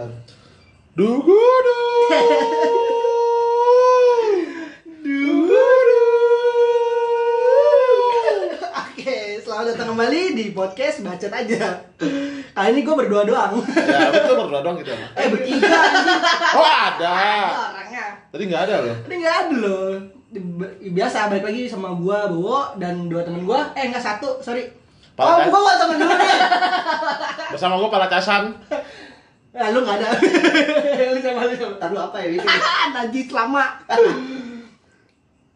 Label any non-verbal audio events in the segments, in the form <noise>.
Dugudu. Dugudu. Oke, selamat datang kembali di podcast Bacot Aja Kali ini gue berdua doang Ya, betul berdua doang kita. Eh, bertiga. Oh, ada. Ada orangnya Tadi nggak ada loh. Ini gak ada loh Biasa, balik lagi sama gua, Bowo, dan dua temen gua Eh, enggak satu, sorry Pak, Oh, gua gua temen dulu nih Bersama gue Palacasan. Nah, lu gak ada <laughs> Lu sama lu sama Taruh apa ya? Najis <laughs> lama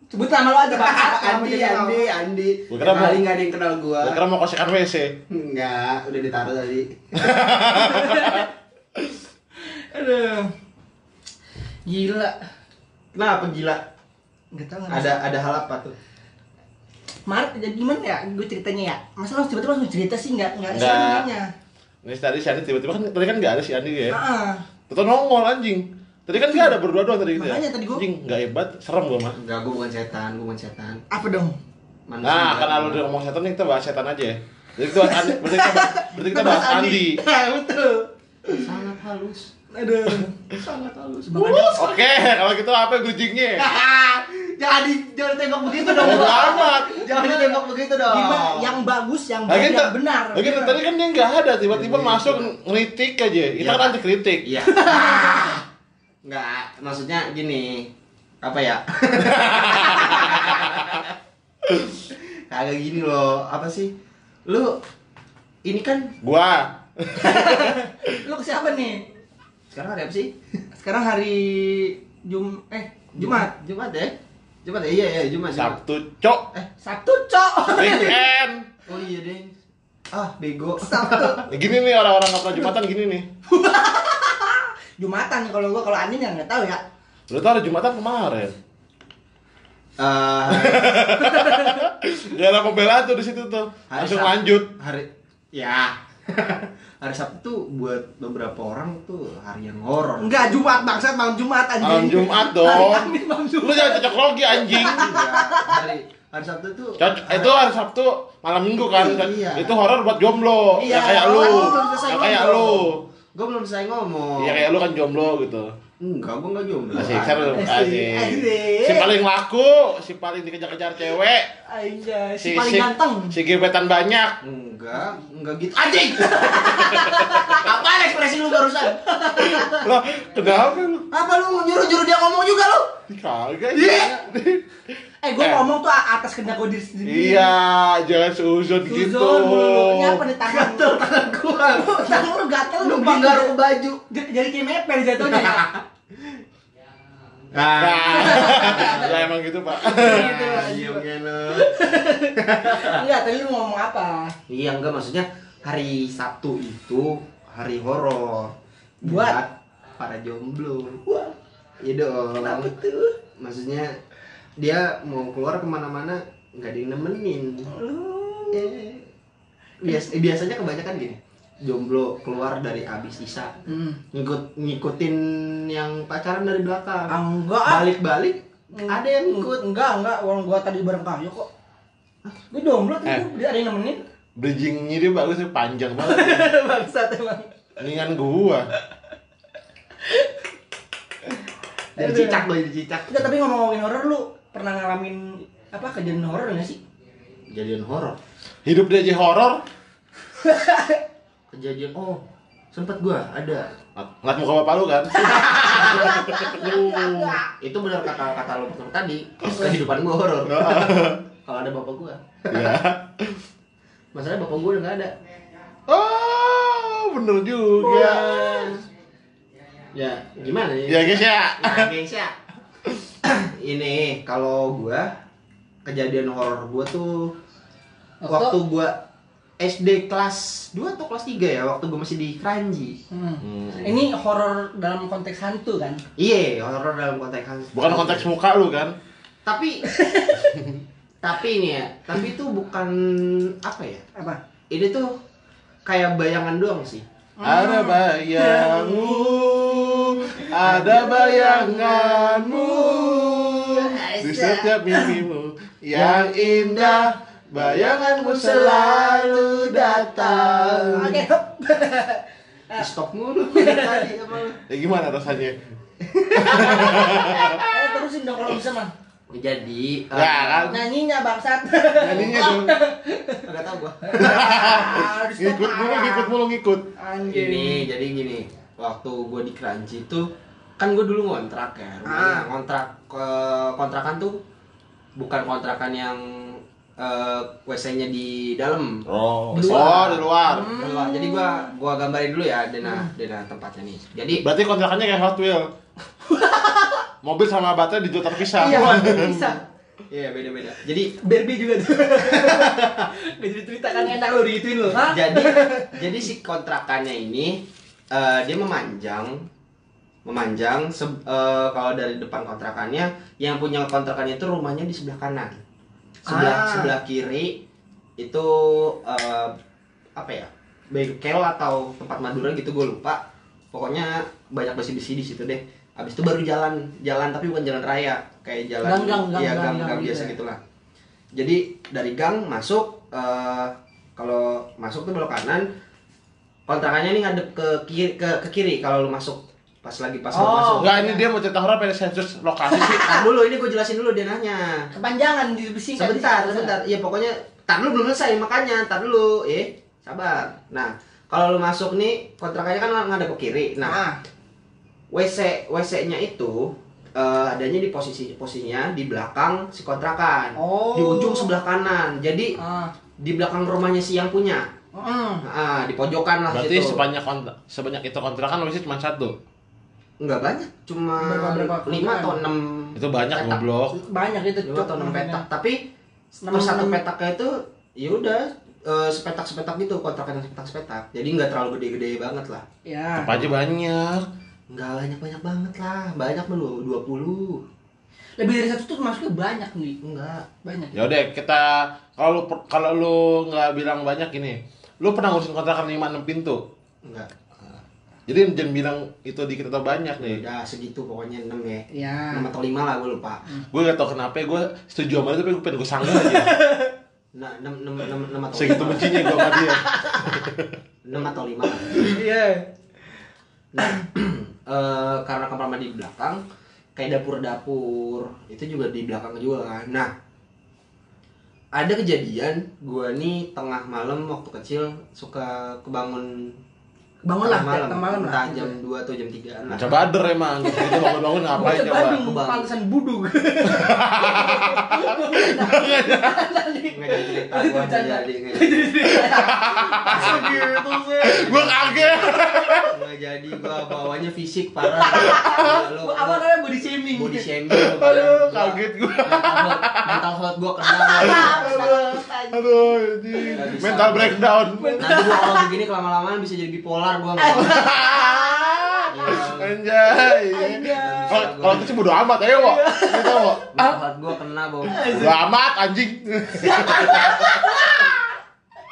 Sebut nama lu aja, Pak Andi, Andi, Andi. Gua kira mau- Kali nggak ada yang kenal gua. Gue kira mau kosongan WC. Enggak, udah ditaruh tadi. <laughs> Aduh Gila Kenapa gila? Gak tau Ada ada hal apa tuh? Mar, jadi gimana ya gue ceritanya ya? Masa langsung tiba-tiba langsung cerita sih nggak nggak Nggak. Ini tadi si Andi tiba-tiba kan tadi kan nggak ada si Andi ya. Heeh. Tetap nongol anjing. Tadi kan nggak ada berdua doang tadi gitu ya. Makanya tadi gua- Anjing nggak hebat, serem gue mah. Enggak, gua bukan setan, gua bukan setan. Apa dong? Manusia. Nah, karena lu udah ngomong setan nih kita bahas setan aja ya. Jadi kita bahas Andi, berarti kita, bahas- berarti kita bahas Andi. Ya, betul. sangat halus. Aduh. Sangat halus. Oke, kalau gitu apa bridgingnya? <laughs> jangan di jangan tembak begitu dong. Bodo amat. Jangan ditembak begitu dong. Gimana? Yang bagus, yang baik, yang benar. Lagi tadi kan dia nggak ada, tiba-tiba Iya, masuk ngeritik aja. Kita Iya. kan anti kritik. Iya. <laughs> Enggak, maksudnya gini. Apa ya? <laughs> Kagak gini loh. Apa sih? Lu ini kan Gua <laughs> Lu ke siapa nih? sekarang hari apa sih? Sekarang hari Jum eh Jumat. Jumat ya? Jumat ya? Iya, iya, Jumat. Jumat. Sabtu, cok. Eh, Sabtu, Cok. Weekend. <laughs> oh iya, Deng. Ah, bego. Sabtu. Ya, <laughs> gini nih orang-orang nggak pernah Jumatan gini nih. <laughs> Jumatan kalau gua kalau Andin ya nggak tahu ya. Lu ada Jumatan kemarin. Eh, Gak ada pembelaan tuh di situ tuh. hari Langsung Sab- lanjut. Hari ya. <laughs> hari Sabtu tuh buat beberapa orang tuh hari yang horor. Enggak Jumat bangsat malam Jumat anjing. Malam Jumat dong. Hari Kamis malam Lu jangan cocok logi anjing. Enggak, hari hari Sabtu tuh Cocok, itu hari Sabtu malam Minggu kan. Iya. Itu horor buat jomblo. Iya, ya kayak lu. kan gua belum selesai Ya kayak ngomong. lu. Gue belum selesai ngomong. Ya kayak lu kan jomblo gitu. Enggak, gue enggak jomblo. Asik, seru. Asik, Asik. asik. Si paling laku, si paling dikejar-kejar cewek, Anjay, si, si paling si, ganteng. si gebetan banyak. Enggak, enggak gitu. Anjing. <laughs> Apa ekspresi lu barusan? Lah, kenapa lu? Apa lu nyuruh-nyuruh dia ngomong juga lu? Kagak. Iya. Eh, gue Eh. ngomong tuh atas kehendak gue diri sendiri. Iya, jangan seuzon gitu. Ini apa nih tangan? Gatel tangan gua. Tangan lu gatel Lu lu binggar ke baju. Jadi kayak meper jatuhnya ya. Nah, <laughs> ya emang gitu, Pak. Gitu, Ah, anjing. Iya lu. Enggak, tadi lu ngomong apa? Iya enggak maksudnya hari Sabtu itu hari horor Buat? para jomblo. Wah, Iya dong. kenapa tuh? Maksudnya dia mau keluar ke mana-mana nggak ada yang nemenin. Lu Eh, bias eh, biasanya kebanyakan gini jomblo keluar dari abis isa Hmm. ngikut ngikutin yang pacaran dari belakang Ah, Enggak. ah. balik-balik ada yang ikut Enggak, enggak. Orang gua tadi bareng kayu kok. Gue jomblo tuh, Eh. dia ada yang nemenin. Bridgingnya dia bagus, sih, panjang banget. <laughs> Bangsat emang. Mendingan gua. dari cicak loh dari cicak Enggak, tapi ngomong-ngomongin horor lu pernah ngalamin apa kejadian horor enggak sih? kejadian horor Hidup dia aja horor. <laughs> kejadian oh sempet gua ada Ngeliat muka bapak lu kan? <laughs> Uh, itu benar kata kata lo pertama tadi kehidupan gua horor <laughs> kalau ada bapak gua Iya. masalahnya bapak gua udah nggak ada Oh, bener juga. ya gimana Ya guys ya. Nah, guys ya. Ini kalau gua kejadian horor gua tuh waktu gua SD kelas 2 atau kelas 3 ya, waktu gua masih di Kranji. Hmm. Hmm. Ini horor dalam konteks hantu kan? Iya, horor dalam konteks Bukan konteks muka lu kan? Tapi <laughs> tapi ini ya, tapi itu bukan apa ya? Apa? Ini tuh kayak bayangan doang sih. Ada bayangmu, ada bayanganmu setiap mimpimu yang indah. Bayanganmu selalu datang. Oke, <laughs> di stop mulu tadi. Ya gimana rasanya? <laughs> Eh terusin dong kalau bisa mah. Jadi Ya, kan? Nyanyinya bangsat. Nyanyinya tuh <laughs> Enggak tahu gua. Harus ngikut mulu, ngikut mulu, ngikut. Ini jadi gini, waktu gua di Kranji tuh kan gua dulu ngontrak ya. Rumahnya. Ah. Ngontrak ke- kontrakan tuh bukan kontrakan yang eh, WC-nya di dalam. Oh, Di oh luar. di luar. Di luar. Jadi gua gua gambarin dulu ya denah denah tempatnya nih. Jadi Berarti kontrakannya kayak Hot Wheel. <laughs> Mobil sama baterai dijual terpisah. Iya, bisa. <laughs> Iya beda-beda. Jadi Barbie juga tuh. <laughs> Gak jadi cerita kan enak lo digituin lo. Jadi jadi si kontrakannya ini eh, dia memanjang memanjang se- eh, kalau dari depan kontrakannya yang punya kontrakannya itu rumahnya di sebelah kanan. Sebelah Ah. sebelah kiri itu eh, apa ya bengkel atau tempat madura gitu gue lupa. Pokoknya banyak besi-besi di situ deh. Habis itu baru jalan jalan tapi bukan jalan raya kayak jalan Gang, gang, gang, ya gang, gang, gang gang gitu biasa ya. gitulah. Jadi dari gang masuk eh, kalau masuk tuh belok kanan kontrakannya ini ngadep ke kiri ke, ke kiri kalau lu masuk pas lagi pas lu Oh. masuk. Enggak, ini dia mau cerita horor pengen sensus lokasi sih. Tar dulu ini gue jelasin dulu denahnya Kepanjangan di besi sebentar sebentar. Iya pokoknya tar dulu belum selesai makanya tar dulu. Eh sabar. Nah kalau lu masuk nih kontrakannya kan ngadep ke kiri. Nah Nah, WC WC-nya itu eh, adanya di posisi posisinya di belakang si kontrakan. Oh. di ujung sebelah kanan. Jadi ah. di belakang rumahnya si yang punya. Mm. ah di pojokan lah Berarti situ. sebanyak kontra- sebanyak itu kontrakan biasanya cuma satu. Enggak banyak, cuma Berapa- berapa lima atau enam Itu banyak petak. goblok. Banyak itu lima atau enam petak. Tapi Enam- per satu enam- petaknya itu ya udah eh, sepetak sepetak gitu kontrakan yang sepetak sepetak. Jadi nggak terlalu gede-gede banget lah. Ya. Apa aja banyak. Nggak banyak banyak banget lah, banyak dulu 20 Lebih dari satu tuh masuknya banyak nih. Enggak. Banyak. Ya udah kita kalau kalau lu nggak bilang banyak ini, lu pernah ngurusin kontrakan 5 6 pintu. Enggak. Jadi jangan bilang itu dikit atau banyak nih. Udah segitu pokoknya 6 ya. Ya. 6 atau 5 lah gue lupa. Gue gak tau kenapa gue setuju sama dia tapi gue pengen gue sanggah aja. <laughs> Nah, 6 6 6 6 atau Segitu 5. bencinya gue sama dia. <laughs> 6 atau 5. Iya. Nah, <clears throat> eh, karena kamar mandi di belakang, kayak dapur-dapur itu juga di belakang juga kan. Nah, ada kejadian gua nih tengah malam waktu kecil suka kebangun Bangun lah, tengah malam, tengah malam lah. jam 2 atau jam 3 lah. Macam bader emang. Gitu bangun-bangun ngapain Bocah coba? Bandung, <laughs> nggak jadi. Gitu sih. Gue kaget. Nggak jadi gua bawanya fisik parah. Gua- Lu Apa namanya body shaming? body shaming. Aduh, Gua- kaget gue. mental health gua kena Aduh, mental breakdown. nanti gua kalau begini kelama-lamaan bisa jadi bipolar gua. Iya. <laughs> Anjay. Kalau kalau itu sih bodo amat ayo, Wok. mental health gua kena bau Bodo amat anjing.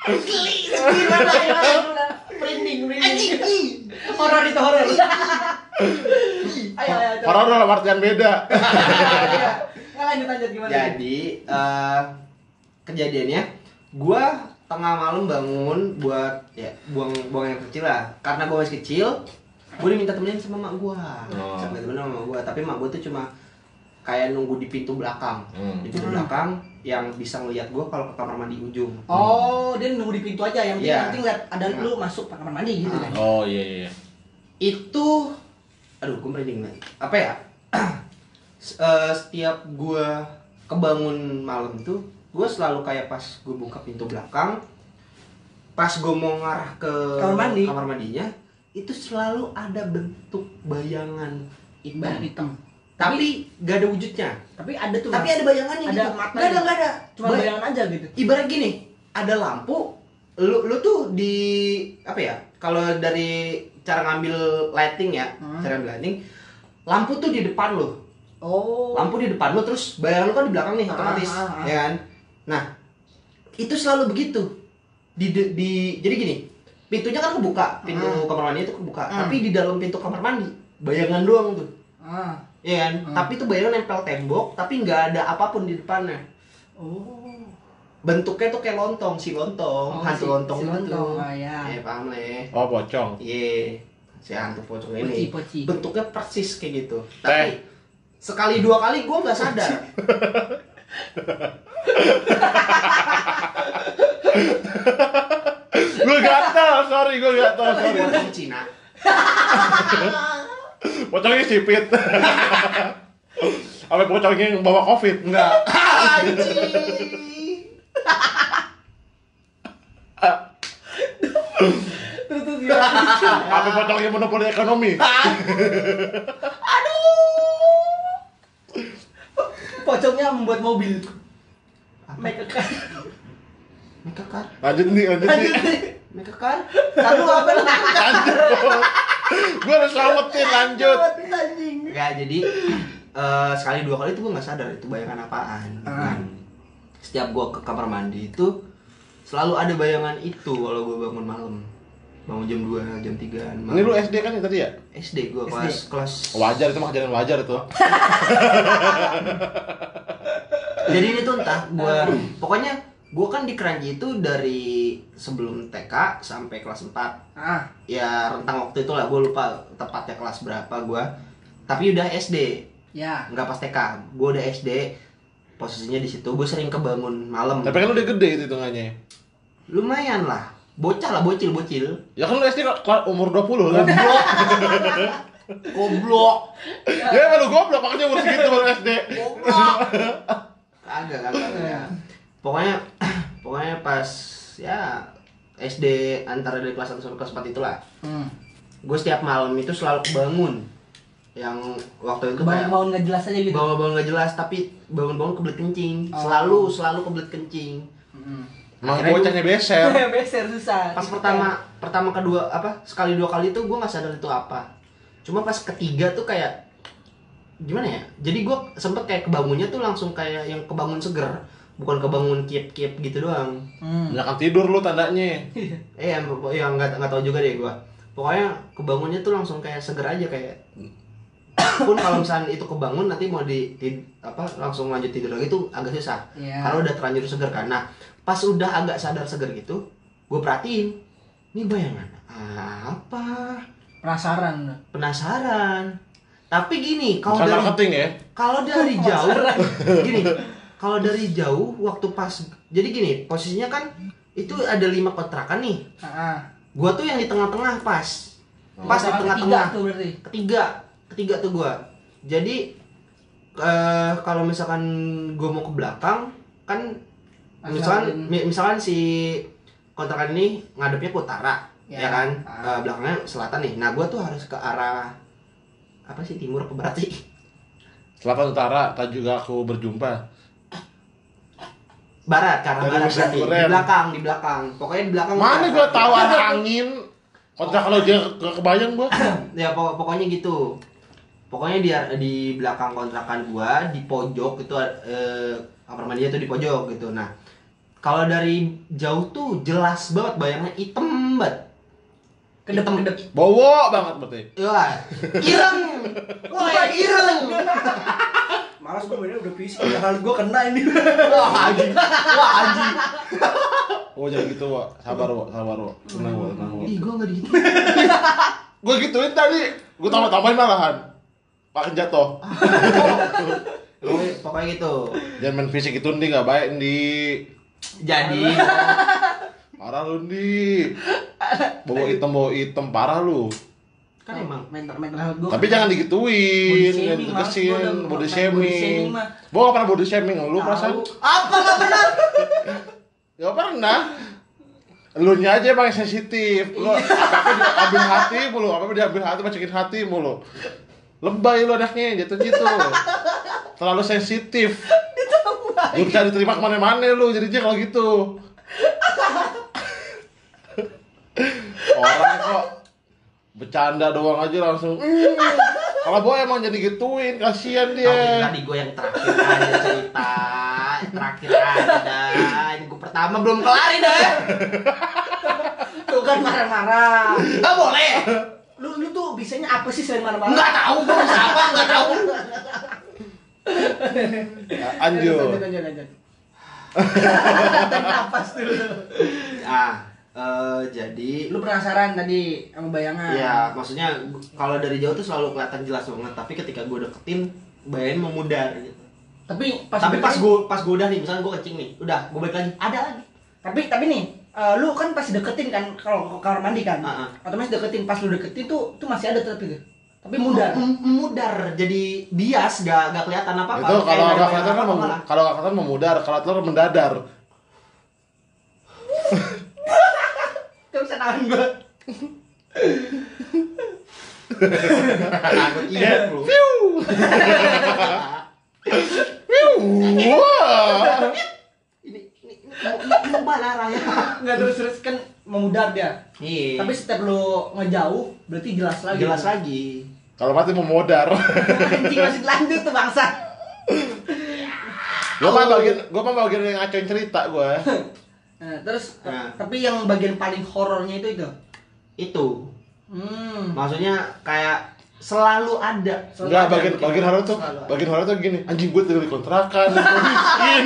Gimana ya? Merinding, merinding. Horor itu horor. Ayo, ayo. coba. Horor dalam artian beda. Iya. Nggak, lanjut lanjut gimana? jadi eh, kejadiannya gua tengah malam bangun buat ya buang buang yang kecil lah karena gua masih kecil gua diminta temenin sama mak gua Oh. sama temen sama mak gua tapi mak gua tuh cuma kayak nunggu di pintu belakang Hmm. di pintu Hmm. belakang yang bisa ngeliat gua kalau ke kamar mandi ujung Oh, dia nunggu di pintu aja. Yang penting Iya. nanti ngeliat ada lu masuk ke kamar mandi gitu kan. Oh iya iya. itu aduh gue merinding lagi apa ya <clears throat> eh, setiap gue kebangun malam tuh gue selalu kayak pas gue buka pintu belakang pas gue mau ngarah ke Kamar mandi. kamar mandinya itu selalu ada bentuk bayangan hitam hitam. tapi gak ada wujudnya Tapi ada tuh. tapi ada bayangannya Ada gitu. mata gak ada gak ada cuma Ba- bayangan aja gitu. ibarat gini ada lampu lu lu tuh di apa ya kalau dari cara ngambil lighting ya Hmm. cara ngambil lighting lampu tuh di depan lo Oh. lampu di depan lo terus bayangan lo kan di belakang nih Ah, otomatis ah, ah. ya kan nah itu selalu begitu di, di, di- jadi gini pintunya kan kebuka pintu Ah. kamar mandi itu kebuka Ah. tapi di dalam pintu kamar mandi bayangan doang tuh Ah. ya kan Ah. tapi itu bayangan nempel tembok tapi nggak ada apa pun di depannya Oh. bentuknya tuh kayak lontong si lontong Oh, hantu si- lontong si itu lontong, ah, ya. Eh, paham le Oh, pocong. iya si hantu pocong Poci, ini poci. bentuknya persis kayak gitu Teh. tapi sekali dua kali gue nggak sadar <laughs> <laughs> Gue gatal, sorry, gue gatal, sorry. <laughs> pocong Cina Pocongnya sipit. Apa pocongnya yang bawa covid? Enggak. Apa pocongnya monopoli ekonomi? <laughs> Pocongnya membuat mobil. Make a car. Meka car Lanjut nih, lanjut nih. Lanjut nih. Meka car lalu apa lu Lanjut. Gue harus selamatin, lanjut. Anjing. Enggak, jadi eh, sekali dua kali itu gue nggak sadar itu bayangan apaan. Ah. Setiap gue ke kamar mandi itu selalu ada bayangan itu kalau gue bangun malam. Bangun jam 2, jam 3 Ini lu SD kan ya tadi ya? SD gue SD. kelas kelas Wajar itu mah kejadian wajar itu. <laughs> jadi ini tuh entah gue pokoknya gue kan di Keranji itu dari sebelum TK sampai kelas 4 Ah, ya rentang waktu itu lah gue lupa tepatnya kelas berapa gue tapi udah SD ya. nggak pas TK gue udah SD posisinya di situ gue sering kebangun malam Tapi kan lu udah gede itu hitungannya. lumayan lah bocah lah bocil bocil Ya kan lu SD umur 20 kan? goblok Ya emang lu goblok, makanya umur segitu baru SD. goblok <laughs> kagak kagak kagak pokoknya <clears throat> pokoknya pas ya SD antara dari kelas 1 sampai kelas 4 itulah Hmm. gue setiap malam itu selalu bangun yang waktu itu kayak Bangun-bangun nggak jelas aja gitu. bangun-bangun gak jelas tapi bangun-bangun kebelet kencing Oh. selalu selalu kebelet kencing Hmm. Emang bocahnya beser. <laughs> Beser susah. pas pertama pertama kedua apa sekali dua kali itu gue nggak sadar itu apa cuma pas ketiga tuh kayak gimana ya jadi gue sempet kayak kebangunnya tuh langsung kayak yang kebangun seger bukan kebangun kiep kiep gitu doang Hmm. Banyakan tidur lu tandanya. eh <laughs> yang yang nggak nggak tahu juga deh gue pokoknya kebangunnya tuh langsung kayak seger aja kayak <coughs> pun kalau misalnya itu kebangun nanti mau di, di- apa langsung lanjut tidur lagi tuh agak susah Iya. karena udah terlanjur seger kan nah pas udah agak sadar seger gitu gue perhatiin ini bayangan apa? Penasaran. penasaran. Tapi gini kalau dari marketing ya. kalau dari <laughs> jauh gini kalau dari jauh waktu pas jadi gini posisinya kan itu ada lima kontrakan nih. Gua tuh yang di tengah-tengah pas. Pas di tengah-tengah. ketiga ketiga. Ketiga tuh gua. Jadi eh kalau misalkan gua mau ke belakang kan misalkan mi- misalkan si kontrakan ini ngadepnya ke utara Ya. ya, kan Ah. Eh, belakangnya selatan nih nah gua tuh harus ke arah apa sih timur ke barat sih Selatan utara, tak juga aku berjumpa. barat karena Dari barat berarti di belakang di belakang pokoknya di belakang Mana gua tahu ada <laughs> angin. Kontrak kalau dia ke kebayang gua. <clears throat> ya pokok- pokoknya gitu pokoknya di di belakang kontrakan gua di pojok itu eh, kamar mandinya tuh di pojok gitu nah kalau dari jauh tuh jelas banget bayangnya hitam banget Kedep kedep. Bowo banget berarti. <laughs> Wah, ireng. Wah, ireng. Malas gue mainnya udah fisik. Hal gue kena ini. Wah, anjing. Wah, anjing. Oh jangan gitu, Wak. Sabar, Wak. Sabar, Wak. Tenang, Wak. Tenang, Wak. Ih, gua enggak gitu. <laughs> Gua gituin tadi. Gua tambah-tambahin malahan. Makin jatuh. <laughs> Pokoknya, pokoknya gitu. Jangan main fisik itu nih nggak baik nih. Jadi, <laughs> Parah lu nih. <laughs> Bawa hitam, bawa hitam parah lu. kan emang mental mental health gue. Tapi jangan digituin, jangan ditekesin, body shaming. Gua gak pernah body shaming, lu perasaan? apa enggak pernah? <laughs> Gak pernah. Lu nya aja emang yang sensitif. Lu apa-apa diambil hati mulu, apa-apa diambil hati, masukin hati mulu. Lebay lu anaknya, jatuh gitu. Terlalu sensitif. Lu bisa diterima ke mana-mana lu, jadinya kalau gitu. Orang kok bercanda doang aja langsung. Kalau boy emang jadi gituin, kasihan dia. tadi gue yang terakhir aja cerita. Terakhir aja dah. Ini gue pertama belum kelar ini dah. Tuh kan marah-marah. Enggak boleh. Lu lu tuh bisanya apa sih selain marah-marah? Enggak tahu gue bisa apa, enggak tahu. Anjur. <laughs> Lanjut, lanjut, lanjut. Tarik <laughs> napas dulu. ah eh, jadi Lu penasaran tadi sama bayangan? ya maksudnya kalau dari jauh tuh selalu kelihatan jelas banget tapi ketika gue deketin bayangan memudar gitu Tapi pas tapi pas gue pas gue udah nih misalnya gue kencing nih udah gue balik lagi ada lagi tapi tapi nih eh, lu kan pasti deketin kan kalau kamar mandi kan Ah, ah. otomatis deketin pas lu deketin tuh tuh masih ada tapi tuh tapi mudar. Memudar jadi bias gak gak kelihatan apa apa Itu kalau nggak kelihatan kan kalau nggak kelihatan memudar, kalau telur mendadar. tuh bisa nahan gua. Takut iya ini ini ini mau- mana arahnya nggak terus terus kan memudar dia. Iya. Tapi setiap lu ngejauh berarti jelas lagi. Jelas lagi Kalau mati memodar. <laughs> anjing masih lanjut tuh bangsa Gua mah bagian gua mah bagian yang ngacoin cerita gua. <laughs> nah, terus Nah. tapi yang bagian paling horornya itu itu itu hmm maksudnya kayak selalu ada. Selalu Enggak, bagian bagian horor tuh, bagian horor tuh gini, anjing gue tinggal di kontrakan, <laughs> gua miskin.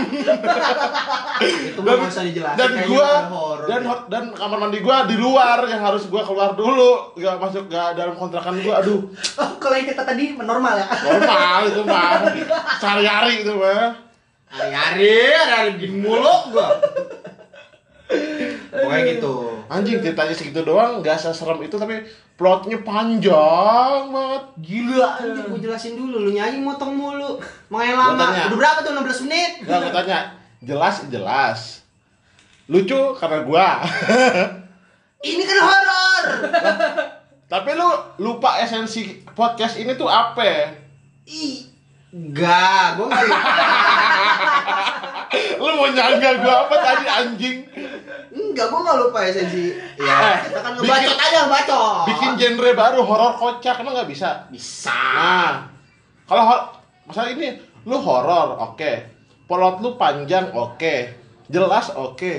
itu mah nggak usah dijelasin dan gua horor dan hor- dan kamar mandi gua di luar yang harus gua keluar dulu, gak masuk gak dalam kontrakan gua, aduh. Oh, kalau yang kita tadi normal ya? Normal itu mah <laughs> sehari-hari itu mah. hari-hari hari-hari begini mulu gua pokoknya gitu Anjing ceritanya segitu doang, gak seserem itu tapi plotnya panjang banget. gila anjir gua jelasin dulu lu nyanyi motong mulu makanya lama tanya. udah berapa tuh 16 menit Gak gue tanya, jelas jelas. Lucu karena gua. <laughs> ini kan horor <laughs> tapi lu lupa esensi podcast ini tuh apa? ih enggak gua nggak <laughs> Lu mau nyangga gua apa tadi anjing? Enggak gua nggak lupa esensi ya <laughs> kita kan bikin- ngebacot aja ngebacot Bikin genre baru horor kocak emang nggak bisa? bisa Nah, kalau hor- masalah ini lu horor, oke. Plot lu panjang, oke. Jelas, oke.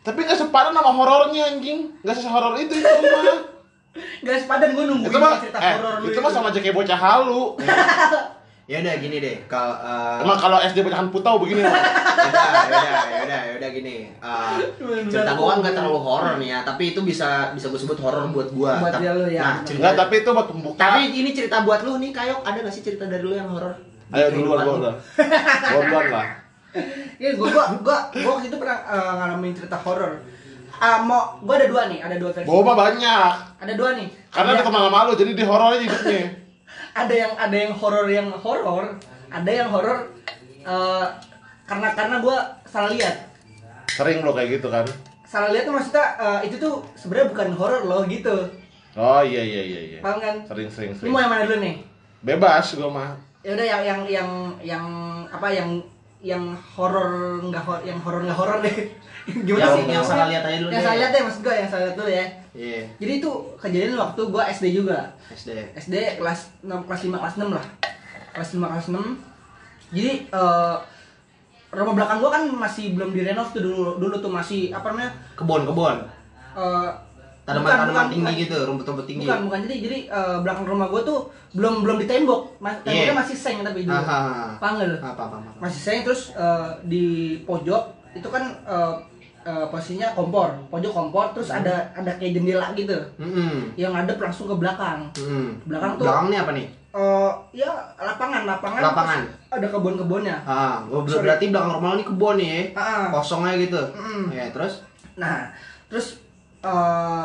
Tapi nggak sepadan sama horornya anjing. Nggak sehoror itu itu mah. <laughs> Gak sepadan gue nungguin itu mah cerita eh, horor lu itu mah sama aja kayak bocah halu. <laughs> ya udah gini deh kalau eh, Emang kalau SD bocahan putau begini <laughs> mah. yaudah, yaudah, yaudah, yaudah gini. Uh, cerita gua kan nggak terlalu horor nih ya, tapi itu bisa bisa gue sebut horor buat gua. Buat dia lu ya. Nah, cerita, Enggak, tapi itu buat pembuka. tapi ini cerita buat lu nih, Kayok. Ada nggak sih cerita dari lu yang horor? Ayo duluan gua lu? udah. Gua duluan lah. <laughs> Iya, gue gua gua gua waktu itu pernah eh, ngalamin cerita horor. Ah, mau gua ada dua nih, ada dua versi. Mah banyak. Ada dua nih. Karena ada, dia teman sama lu, jadi di horornya hidupnya. <laughs> ada yang ada yang horor yang horor, ada yang horor eh, karena karena gua salah lihat. Sering lo kayak gitu kan. Salah lihat tuh maksudnya eh, itu tuh sebenarnya bukan horor loh gitu. Oh iya iya iya iya. Paham kan? Sering sering Lu sering. mau yang mana dulu nih? Bebas gua mah. Ya udah yang yang yang yang apa yang yang horor nggak horor yang horor nggak horor deh. <laughs> Gimana Yang- sih? yang salah lihat aja dulu Yang deh. salah lihat deh maksud gua yang salah lihat dulu ya. Iya, Jadi itu kejadian waktu gua SD juga. SD. SD kelas 6 kelas 5 kelas 6 lah. Kelas 5 kelas 6. Jadi eh rumah belakang gua kan masih belum direnov tuh dulu dulu tuh masih apa namanya? Kebon-kebon. eh, Tanaman-tanaman tinggi bukan. gitu, rumput-rumput tinggi. Bukan, bukan. Jadi jadi eh, belakang rumah gua tuh belum belum ditembok. Mas, temboknya masih seng tapi dulu. Aha. Paham? Apa apa apa. Masih seng terus eh, di pojok itu kan eh, eh, posisinya kompor, pojok kompor terus Hmm. ada ada kayak jendela gitu. Hmm. Yang ngadep langsung ke belakang. Hmm. Belakang tuh- Belakang nih apa nih? Eh, ya lapangan, lapangan. Lapangan. Ada kebun-kebunnya. Ah, ber- Sorry. berarti belakang rumah nih kebon nih. ya? Ah. Kosongnya gitu. Mm. Ya, terus Nah, terus eh,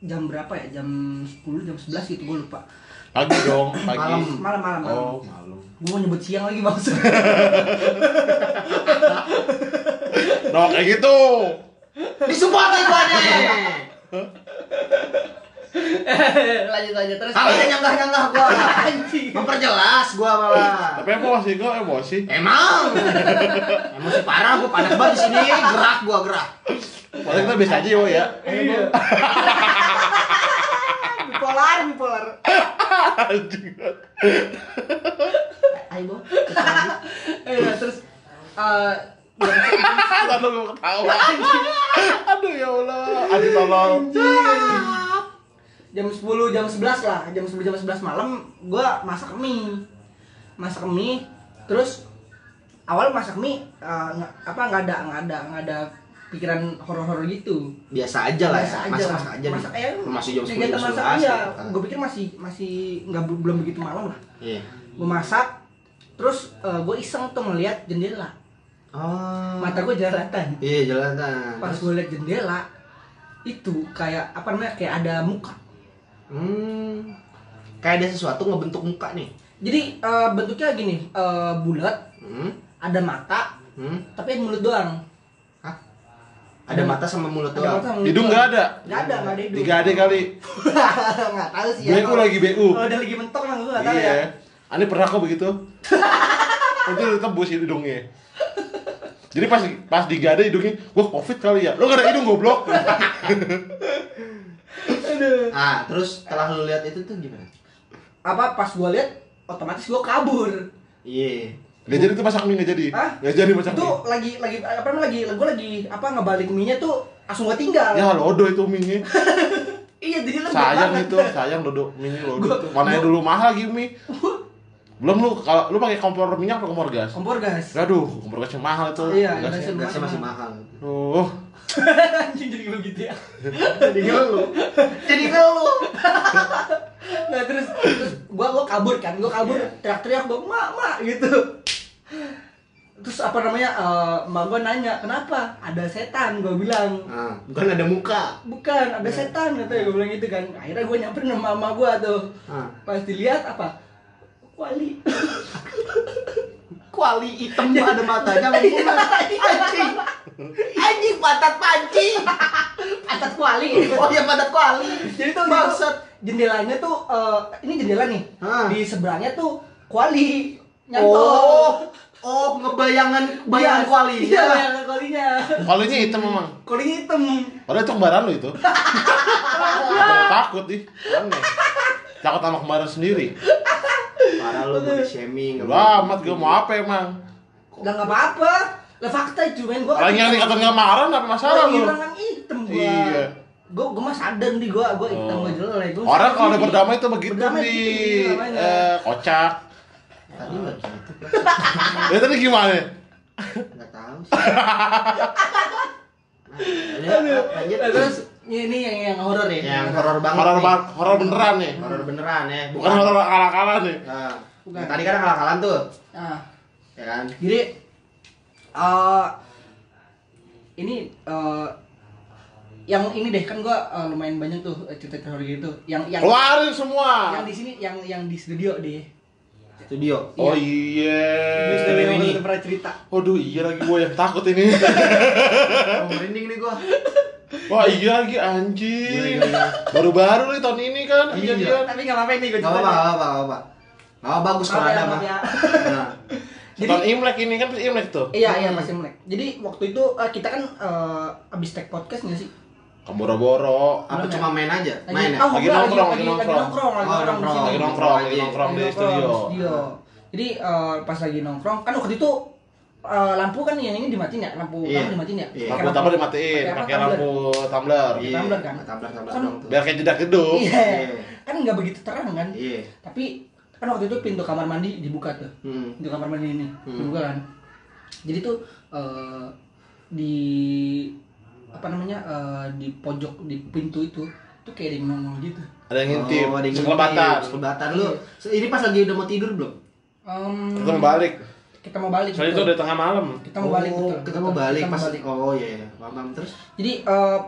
jam berapa ya? Jam 10, jam 11 gitu gue lupa. Pagi dong, pagi. Malam. Malam malam malam. Oh, malam. Gue mau nyebut siang lagi maksud. <laughs> No kayak gitu. disupport nih gua nih. lanjut lanjut terus. Kagak nyanggah-nyanggah gua. Anjing. Memperjelas gua malah. Tapi emosi gua emosi. Emang emosi parah gua panas banget di sini gerak gua gerak. Paling kita biasa aja yo ya. <laughs> <laughs> Iya. bipolar. Anjing. Ayo. Eh, terus eh jam <laughs> Aduh gua ketawa. Aduh ya Allah. Aduh tolong. jam 10 jam 11 lah jam 10 jam 11 malam gua masak mie masak mie terus awal masak mie eh, apa nggak ada nggak ada nggak ada pikiran horor-horor gitu Biasa aja lah Biasa ya. aja Masak lah. masak aja nih. masak ya Masih jam 10 kegiatan jam 11 iya gue pikir masih masih nggak belum begitu malam lah Iya. gue masak terus gue iseng tuh ngeliat jendela Oh. mata gue jelalatan Iya, jalanan. pas gue liat jendela itu kayak apa namanya kayak ada muka Hmm. Kayak ada sesuatu ngebentuk muka nih. jadi eh, bentuknya gini eh, bulat Hmm. ada mata Hmm. tapi mulut doang? Ada mata sama mulut Ada doang. mata sama mulut Hidung nggak ada. nggak ada nggak ada hidung Tiga ade kali. <laughs> nggak tahu sih ya BU lagi BU. kalau udah lagi mentok lah gue nggak tahu ya Iya. Ani pernah kok begitu. <laughs> Nanti lu tebus hidungnya. Jadi pas pas digade hidungnya, gua covid kali ya. Lu gak ada hidung goblok. Aduh. Ah, terus setelah lu lihat itu tuh gimana? apa pas gue liat otomatis gue kabur Iya. Gak jadi tuh masak mie gak jadi. Hah? Gak jadi masak itu mie. lagi lagi apa namanya lagi gue lagi apa ngebalik mie nya tuh langsung gue tinggal Ya lodo itu mie <laughs> iya jadi lembut Sayang banget. itu, sayang dodo mie lodo Gua- itu. Mana dulu mahal lagi mie. Belum lu kalau lu pakai kompor minyak atau kompor gas? kompor gas Aduh, kompor gas yang mahal itu. Iya, Gasnya. gasnya. Gasnya masih mahal. Duh. <laughs> anjing jadi begitu ya Jadi lu. Jadi lu. nah terus terus gua gua kabur kan gua kabur Iya. teriak-teriak gua mak mak gitu terus apa namanya eh mak gua nanya kenapa ada setan gua bilang Ah, bukan ada muka. bukan Iya. ada setan katanya gua bilang gitu kan akhirnya gua nyamperin sama mama gua tuh Ah. pas dilihat apa kuali <laughs> Kuali hitam ada matanya Iya. Anjing. Anjing patat panci. atas kuali Oh ya patat kuali. jadi tuh itu jendelanya tuh eh, ini jendela nih Hah. di seberangnya tuh kuali nyantol Oh. Oh, ngebayangan bayangan kuali. iya ya. bayangan kualinya Kualinya hitam memang. kualinya hitam Padahal itu kembaran lu itu. Gua takut ih. Aneh. Takut sama kembaran sendiri. Parah lu body shaming. Udah amat gua mau apa emang? Udah nggak apa-apa. Lah fakta itu men gua. Orang yang dikata nggak marah apa masalah lu? Hilang kan hitam gua. Iya. Gua gua mah sadar nih gua gua hitam Oh. gua jelek. Orang kalau sendiri. berdamai itu begitu Berdamai di gitu namanya. eh, kocak. Tadi enggak gitu. <laughs> Ya tadi gimana? Enggak tahu sih. Nah, lanjut. Nah, terus ini yang yang horor ya. yang horor banget. Horor nih. ba- horor beneran nih. Horor beneran ya. Bukan horor akal-akalan nih. Nah, Bukan. tadi kan akal-akalan tuh, Nah, ya kan? jadi eh ini eh yang ini deh kan gua eh, lumayan banyak tuh eh, cerita horor gitu. Yang yang Keluarin semua. yang di sini yang yang di studio deh. Studio. Oh iya. studio ini. ini pernah cerita. Waduh iya lagi gua yang takut ini. <laughs> Oh, merinding nih gua. Wah iya lagi anjing. Gila, gila. Baru-baru nih tahun ini kan Iya. kejadian. Tapi nggak apa-apa nih gua Enggak apa-apa, enggak apa-apa, enggak apa-apa. Enggak apa bagus kalau ada mah. Nah, Jadi- Tahun Imlek ini kan Imlek tuh. Iya iya masih melek. Jadi waktu itu eh, kita kan eh, abis take podcast nggak sih? Kamu boro-boro. apa cuma main aja? Lagi, Main ya? oh, Lagi nongkrong, lagi, lagi lagi, nongkrong. nongkrong, lagi Oh, nongkrong, nongkrong. di Lagi nongkrong, lagi Lagi nongkrong di Lagi studio. nongkrong di studio. Jadi eh, pas lagi nongkrong kan waktu itu eh, lampu kan yang ini dimatiin ya, lampu Iya. kamu dimatiin ya. Iya. Pakai Lampu tumbler dimatiin, pakai lampu tumbler. Iya, tumbler kan? Tumbler, tumbler Kan- dong tuh. Biar kayak jedak gedung. Iya. Iya. Kan nggak begitu terang kan. Iya. Tapi kan waktu itu pintu kamar mandi dibuka tuh. Hmm. Pintu kamar mandi ini Hmm. dibuka kan. Jadi tuh eh, di apa namanya eh, di pojok di pintu itu tuh kayak ada yang nongol gitu. Ada yang ngintip, Oh, ada yang sekelebatan. ngintip, Sekelebatan lu. Ini pas lagi udah mau tidur belum? Em, Kita mau balik. kita mau balik. Soalnya itu udah tengah malam. kita mau balik Oh, betul. Kita mau balik Kita pas. mau balik. Oh iya, iya. Paham, paham. terus. Jadi eh,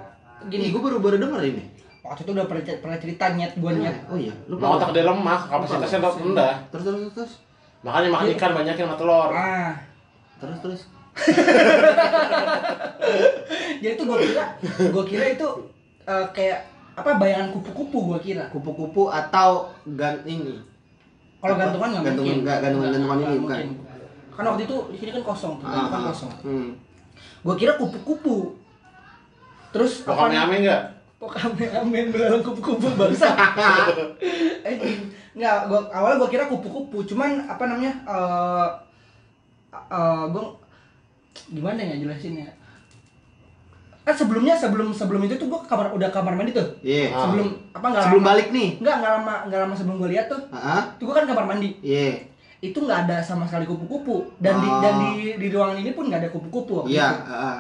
Gini, gue baru baru denger ini. waktu itu udah pernah, pernah cerita niat gue niat. Oh iya, lu Mau otak dia lemah, kapasitasnya rendah. Terus terus terus. Makanya makan ikan banyakin sama telur. Ah, Terus terus. Jadi tuh gue kira, gue kira itu eh, kayak apa bayangan kupu-kupu gue kira. Kupu-kupu atau gan ini. Kalau gantungan nggak Gantungan mungkin. nggak, gantungan- Nggak, gantungan ini nggak bukan. mungkin. Kan waktu itu di sini kan kosong, Ah, gantungan ah. kosong. Hmm. Gue kira kupu-kupu. Terus Pokoknya apa- ame enggak? Pokoknya amin belalang kupu-kupu bangsa. <laughs> eh, nggak, gua awalnya gua kira kupu-kupu, cuman apa namanya? eh eh, gua gimana ya jelasinnya? Kan sebelumnya sebelum sebelum itu tuh gua ke kamar udah kamar mandi tuh. Iya. Ah. Sebelum apa nggak Sebelum lama, balik nih. Nggak nggak lama nggak lama sebelum gua lihat tuh. Heeh. Tuh gua kan kamar mandi. Iya. itu nggak ada sama sekali kupu-kupu dan di Oh. dan di di ruangan ini pun nggak ada kupu-kupu Iya, itu. heeh.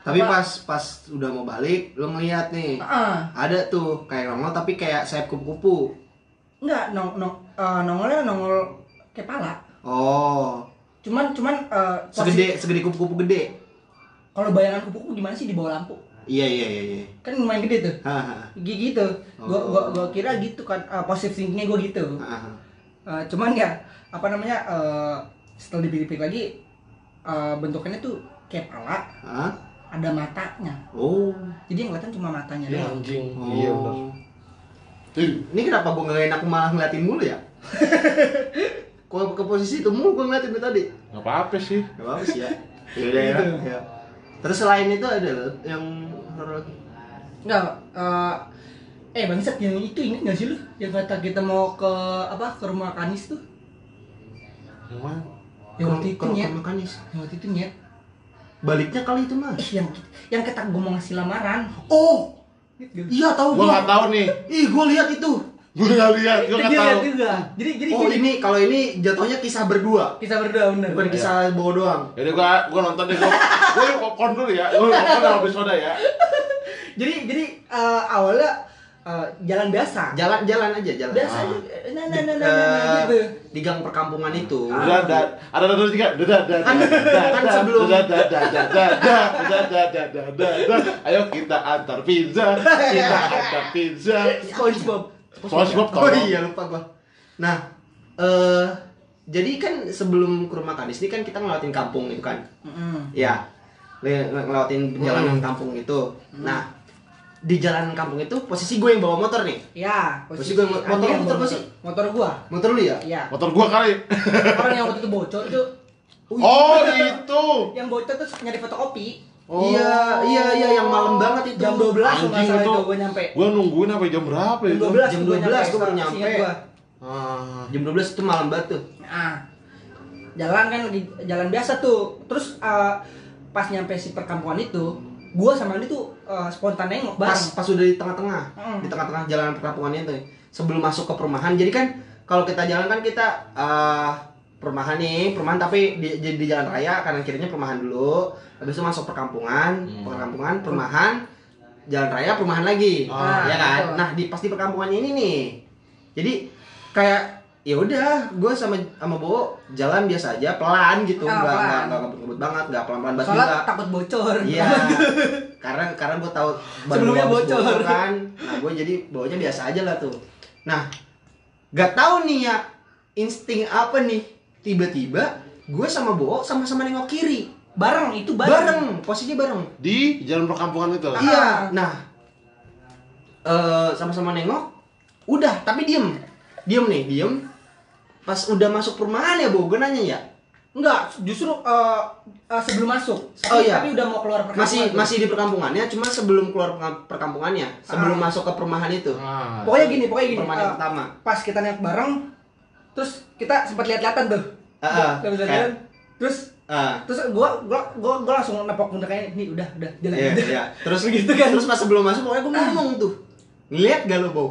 Tapi Apa? pas pas udah mau balik, lo ngeliat nih. Ah, Ada tuh kayak nongol tapi kayak sayap kupu-kupu. nggak nong nong eh, nongolnya nongol kepala. Oh, Cuman cuman eh, posisi- segede segede kupu-kupu gede. kalau bayangan kupu-kupu gimana sih di bawah lampu? Iya iya iya iya. Kan lumayan gede tuh. Hahaha. G- gitu. Gua Oh. gua gua kira gitu kan uh, positive thinkingnya gua gitu. Hahaha. Eh, cuman ya apa namanya eh, setelah dipikir lagi eh, bentukannya tuh kayak pala, Hah? ada matanya. Oh. Jadi yang kelihatan cuma matanya doang. anjing. Oh. Iya benar. Ini kenapa gue gak enak malah ngeliatin mulu ya? <laughs> Kok ke posisi itu mulu gue ngeliatin dari tadi. nggak apa-apa sih. Gak apa sih ya. Yaudah <laughs> ya. ya. Terus selain itu ada loh yang horor lagi. Enggak eh eh bangsat yang itu inget gak sih lu yang kata kita mau ke apa ke rumah Kanis tuh Yang mana? yang waktu itu Kalau- nyet kalau mekanis. yang waktu itu nyet Baliknya kali itu mas. ih yang yang kata gue mau ngasih lamaran Oh, Ingat iya tahu Gua nggak tahu nih. Ih, gue lihat itu. Gua nggak lihat. Gua nggak Dia tahu. juga jadi jadi Oh gini, ini kalau ini jatuhnya kisah berdua, kita berdua bener bukan kisah bawa doang. Jadi gua gua nonton deh. Gua yuk popcorn dulu ya. Gua popcorn sama soda ya. <laughs> jadi jadi eh, awalnya eh, jalan biasa Jalan-jalan aja, jalan. biasa Ah. aja nah nah nah Di- nah, nah, nah, eh, gitu di gang perkampungan itu. Udah ada ada ada tiga. Dadah dadah. Kan- kan sebelum- dadah dadah dadah dadah dadah dadah dadah. Ayo kita antar pizza. Kita antar pizza. SpongeBob SpongeBob Oh iya lupa gua. Nah, eh jadi kan sebelum ke rumah Kadis ini kan kita ngelewatin kampung itu kan. Mm-mm. Ya. le- ngelewatin jalanan kampung itu. Nah, di jalan kampung itu posisi gue yang bawa motor nih. ya Posisi motor Andi yang motor bawa gua sih? motor gua Motor lu ya? iya Motor gua kali. orang yang waktu itu bocor tuh <laughs> Oh itu. yang bocor tuh nyari fotokopi Oh. Iya, iya, iya yang malam banget itu. jam 12 kalau nggak Anjing itu. gua nyampe Gua nungguin sampai jam berapa ya? jam itu? 12 Jam gua 12 gua baru nyampe. gua. Ah. Jam 12 itu malam banget tuh. Nah, jalan kan lagi jalan biasa tuh. Terus eh, pas nyampe si perkampungan itu, gua sama Andi tuh eh, spontan nengok Pas bareng. pas udah di tengah-tengah, Mm. di tengah-tengah jalan perkampungannya tuh. Sebelum masuk ke perumahan. Jadi kan kalau kita jalan kan kita eh perumahan nih, perumahan tapi di, di, di jalan raya kanan kirinya perumahan dulu. Habis itu masuk perkampungan, Hmm. perkampungan, perumahan, jalan raya, perumahan lagi. Ah, ya kan? betul. Nah, di pas di perkampungannya ini nih. Jadi kayak ya udah gue sama sama Bo jalan biasa aja pelan gitu Ah, nggak pelan. nggak nggak ngebut-ngebut banget nggak pelan-pelan banget Soalnya juga takut bocor. Iya. <laughs> karena karena gue tahu Sebelumnya habis bocor. kan. Nah gue jadi bawanya biasa aja lah tuh. Nah gak tahu nih ya insting apa nih tiba-tiba gue sama Bo sama-sama nengok kiri Bareng itu bareng. bareng posisinya bareng. Di jalan perkampungan itu. Iya. Nah eh sama-sama nengok. Udah tapi diem diem nih diem. Pas udah masuk perumahan ya Bo gue nanya ya. Enggak, justru eh, eh, sebelum masuk. Oh, Tapi- iya. Tapi udah mau keluar perkampungan. Masih tuh. masih di perkampungannya cuma sebelum keluar perkam- perkampungannya sebelum Ah. masuk ke perumahan itu. Ah. Pokoknya gini, pokoknya gini. Perumahan eh, pertama. pas kita naik bareng, terus kita sempat lihat-lihatan tuh. Ah, ah. Kayak- lihat. Terus Ah. terus gua gua gua, gua langsung nepok pundak kayak ini udah udah jalan Iya, aja. iya. <laughs> Terus Begitu kan. Terus pas sebelum masuk pokoknya gue ngomong tuh. Ngeliat gak lo, Bo?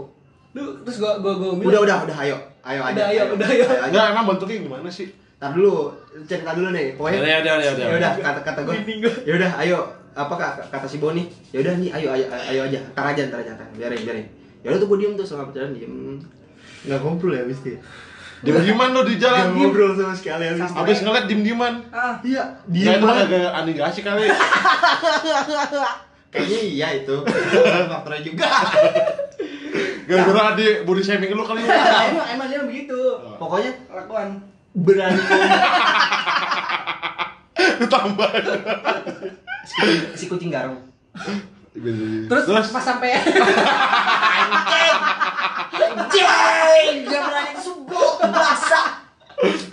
Lu terus gua gua gua Udah, udah, udah, ayo. Ayo Udah, aja. ayo, udah, ayo. aja. Enggak emang bentuknya gimana sih? Ntar dulu, cerita dulu nih. Pokoknya Ya udah, ya udah, ya udah kata kata gua. Ya udah, ayo. Apa kata, kata si Boni? Ya udah nih, ayo, ayo, ayo aja. Ntar aja, ntar aja, ntar. Biarin, biarin. Ya udah tuh gue diem tuh selama perjalanan diem. Nggak ngobrol ya abis itu. Diem dieman lo di jalan. ngobrol sama sekali abis itu. Habis ngeliat diem dieman. Ah, Iya, Dia diem itu agak aneh gak asik kali. <laughs> Kayaknya iya itu. Faktornya juga. <laughs> Gara-gara di body shaming lu kali. emang emang dia begitu. Pokoknya Kelakuan. berani. <laughs> Ditambah. Si kucing, si kucing garong. Terus, Terus pas sampai <laughs> Jeng, dia berani subuh basah. terus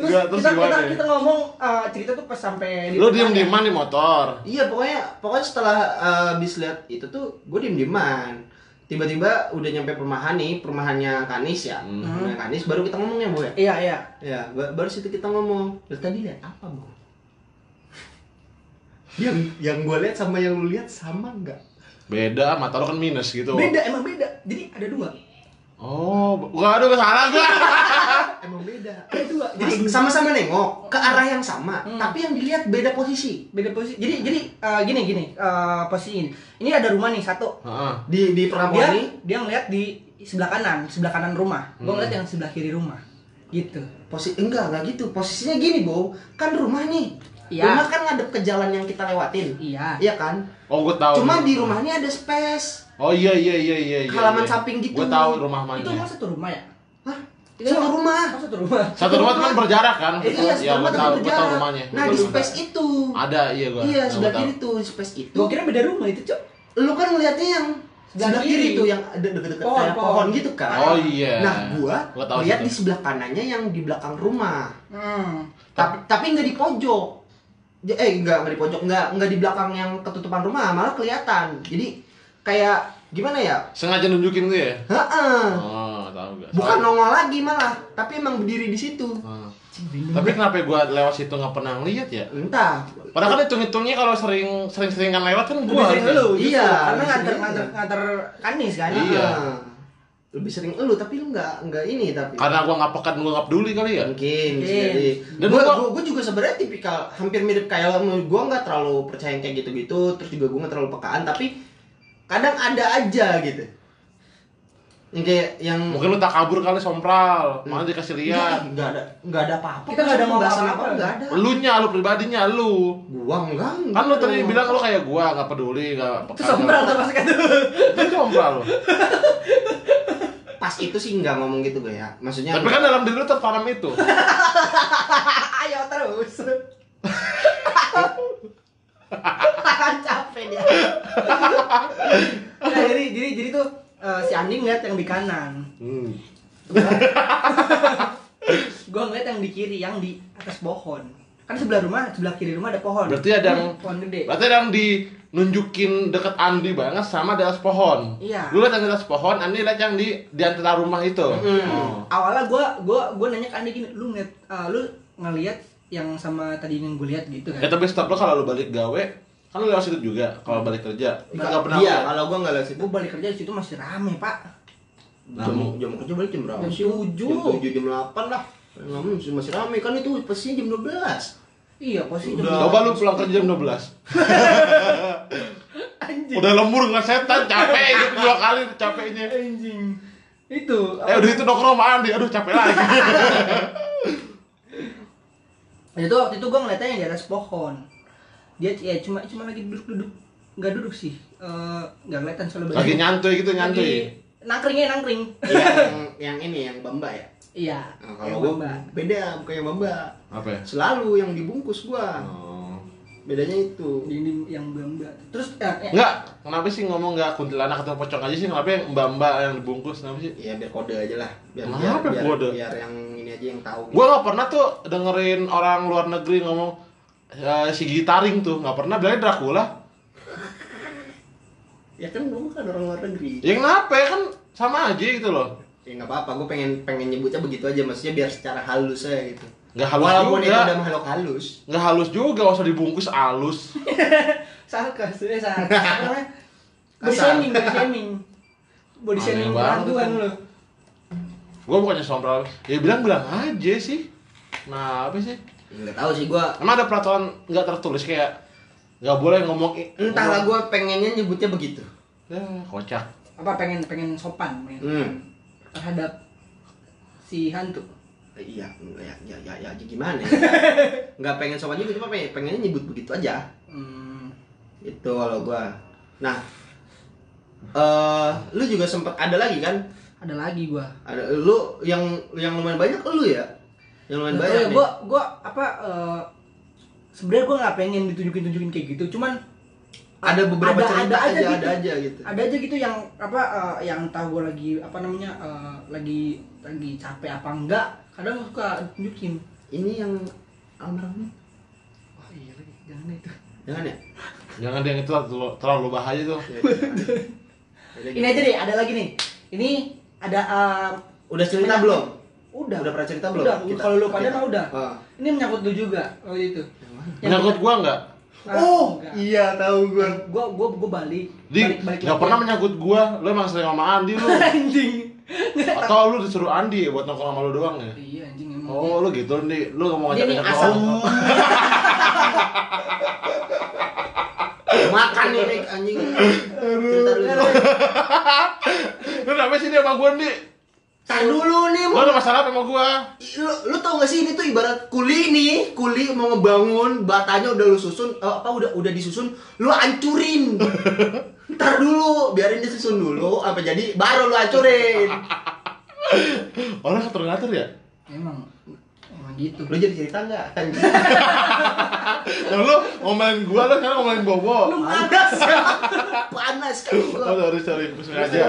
Enggak, terus kita, kita gimana? kita ngomong eh, cerita tuh pas sampai di lu diem depan ya. dieman di motor. Iya pokoknya pokoknya setelah habis lihat itu tuh gue diem dieman. Tiba-tiba udah nyampe perumahan nih, perumahannya Kanis ya. Hmm. Perumahannya Kanis baru kita ngomongnya bu ya. Iya iya. Ya ba- baru situ kita ngomong. Lu tadi lihat apa bu? Yang yang gue lihat sama yang lu lihat sama nggak? Beda, mata lu kan minus gitu. Beda emang beda. Jadi ada dua. Oh, gua aduh salah gua. <laughs> emang beda. Ada dua. Jadi sama-sama nengok ke arah yang sama, Hmm. tapi yang dilihat beda posisi. beda posisi. Jadi jadi eh, gini gini eh, posisi ini. Ini ada rumah nih satu. Heeh. Di di Dia perampokan ini dia ngeliat di sebelah kanan, sebelah kanan rumah. Gua Hmm. ngeliat yang sebelah kiri rumah. Gitu. posisi enggak enggak gitu. Posisinya gini, Bo. Kan rumah nih. Iya. Rumah kan ngadep ke jalan yang kita lewatin. Iya. Iya kan? Oh, gue tahu. Cuma di rumah ini ada space. Oh iya iya iya iya. iya Halaman iya. samping gitu. Gue tahu rumah mana. Itu rumah satu rumah ya? Hah? Itu Satu rumah- rumah. Oh, satu rumah. Satu rumah teman berjarak kan? Eh, iya, Iya, rumah gue tapi tahu, gue tahu berjarak. rumahnya. Nah, Gua di space itu. Ada, iya gue. Iya, sebelah kiri tuh, space itu. Gua kira beda rumah itu, Cok. lu kan ngeliatnya yang Sebelah kiri tuh yang ada deket-deket Pohon, kayak pohon. pohon gitu kan. Oh iya. Nah, gua lihat di sebelah kanannya yang di belakang rumah. Hmm. Tapi tapi nggak di pojok. Eh, enggak, enggak di pojok, enggak, enggak di belakang yang ketutupan rumah, malah kelihatan. Jadi kayak gimana ya? Sengaja nunjukin tuh ya? Heeh. Oh, tahu gak? Bukan nongol lagi malah, tapi emang berdiri di situ. Ah. Random Tapi kenapa gua lewat situ nggak pernah ngeliat ya? Entah. Padahal kan hitung-hitungnya kalau sering sering-sering kan lewat kan gua sering. Iya, karena nganter sering nganter nganter kanis kan. Iya. Lebih sering elu tapi lu enggak enggak ini tapi. Karena gua nggak pekan, gua nggak peduli kali ya. mungkin bisa Mungkin. jadi Dan gue gua- gue juga sebenarnya tipikal hampir mirip kayak lo gue nggak terlalu percaya yang kayak gitu-gitu terus juga gue nggak terlalu pekaan tapi kadang ada aja gitu yang kayak yang Mungkin lu tak kabur kali sompral, malah dikasih lihat. nggak ada nggak ada apa-apa Kita nggak ada pembahasan apa nggak ada Lu nya, lu pribadinya lu. gua enggak Kan lu tadi bilang lu kayak gua, nggak peduli, nggak Itu pekan. sombral tuh pas kata. Itu sompral lu. <laughs> pas itu sih nggak ngomong gitu gue ya maksudnya Tapi kan dalam diri lu tertanam itu. <laughs> Ayo terus. Capek dia. nah, jadi jadi jadi tuh eh, si Andi ngeliat yang di kanan. Hmm. Gua <laughs> ngeliat yang di kiri, yang di atas pohon. Kan sebelah rumah, sebelah kiri rumah ada pohon. Berarti ada yang- pohon gede. Berarti ada yang dinunjukin deket Andi banget sama di atas pohon. Iya. Lu lihat yang di atas pohon, Andi lihat yang di di antara rumah itu. Mm. Oh. Awalnya gua gua gua nanya ke Andi gini, lu ngeliat eh, lu ngeliat yang sama tadi yang gue lihat gitu Ya kan. tapi stop lo kalau lu balik gawe, kan lu lewat situ juga kalau balik kerja. Kagak pernah. iya kalau gua nggak lewat situ Gue balik kerja di situ masih rame, Pak. jam jam kerja balik jam berapa Jam tujuh. jam tujuh jam delapan lah masih masih rame kan itu pastinya jam 12 Iya, posisi jam Udah. Coba lu pulang kerja jam 12. <laughs> anjing. Udah lembur nggak setan, capek gitu dua kali capeknya. Anjing. Itu. Eh udah itu nongkrong Andi, aduh capek lagi. <laughs> itu waktu itu gue ngeliatnya yang di atas pohon. Dia ya cuma cuma lagi duduk-duduk. Nggak duduk sih. Eh nggak kelihatan soalnya Lagi nyantuy gitu Lagi nyantuy. nangkringnya nangkring. Iya, yang yang ini yang bamba ya Iya. nah, yang kalau gua Mbak. beda bukan yang bamba Apa ya? selalu yang dibungkus gua Oh. bedanya itu Ini yang mbak Terus eh, eh, Enggak, kenapa sih ngomong enggak kuntilanak atau pocong aja sih? Kenapa yang mbak-mbak yang dibungkus? Kenapa sih? ya biar kode aja lah biar Kenapa biar, biar, kode? biar yang ini aja yang tahu Gua nggak pernah tuh dengerin orang luar negeri ngomong eh, si gitaring tuh nggak pernah bilangnya Dracula. <laughs> ya kan gua kan orang luar negeri Ya kenapa ya kan sama aja gitu loh. Ya nggak apa-apa gua pengen pengen nyebutnya begitu aja maksudnya biar secara halus aja gitu Nggak halus walaupun itu juga. udah makhluk halus Nggak halus juga, nggak usah dibungkus halus. sarkas, eh sarkas. Body shaming, body shaming. Body shaming banget hantuan itu. lu. Gua bukannya sombral. Ya bilang-bilang aja sih. Nah, apa sih? Ya, nggak tahu sih gua Emang ada peraturan nggak tertulis kayak nggak boleh ngomong entahlah gua pengennya nyebutnya begitu Ya, kocak. Apa pengen pengen sopan pengen hmm terhadap si hantu. iya ya ya ya, ya gimana ya <laughs> nggak pengen sopan juga cuma pengen pengennya nyebut begitu aja Hmm. itu kalau gua nah eh lu juga sempet ada lagi kan Ada lagi gua. ada lu yang yang lumayan banyak lu ya yang lumayan tahu banyak ya, nih. gua gua apa eh, sebenarnya gua nggak pengen ditunjukin tunjukin kayak gitu, cuman ada beberapa ada- cerita ada aja, aja ada gitu. aja gitu. Ada aja gitu yang apa eh, yang tahu gue lagi apa namanya eh, lagi lagi capek apa enggak kadang suka tunjukin ini yang almarhum oh iya lagi. Jangan itu. Jangan ya? Jangan yang itu terlalu, terlalu bahaya tuh. Ya, jangan. Jadi ini aja deh ada lagi nih. Ini ada eh, udah cerita belum? Udah. Udah pernah cerita belum? Udah kalau lu pada kita- mah udah. Ah. ini menyangkut lu juga waktu itu. Menyangkut gua nggak? Ah, oh enggak. iya tahu gua gua gua gua balik Di balik balik nggak lagi. pernah menyangkut gua. Lu emang sering sama Andi lu. <laughs> anjing Atau lu disuruh Andi buat nongkrong sama lu doang ya? Iya anjing emang. Oh, lu gitu nih. Lu ngomong Dia ngajak ngajak orang. <laughs> Makan nih Rick, anjing. Cerita dulu. Lu kenapa sih dia sama gua nih? Tar dulu nih, Lu ada masalah apa sama gua? lu, lu tau gak sih ini tuh ibarat kuli nih kuli mau ngebangun batanya udah lu susun eh, apa udah udah disusun lu hancurin <laughs> ntar dulu biarin dia susun dulu apa jadi baru lu hancurin <laughs> Orang ngatur-ngatur ya? Emang emang gitu. lu jadi cerita nggak <laughs> Nah, lu ngomelin gua, lu sekarang ngomelin Bobo. panas ya <laughs> panas kan Oh, sorry, sorry, gua sengaja.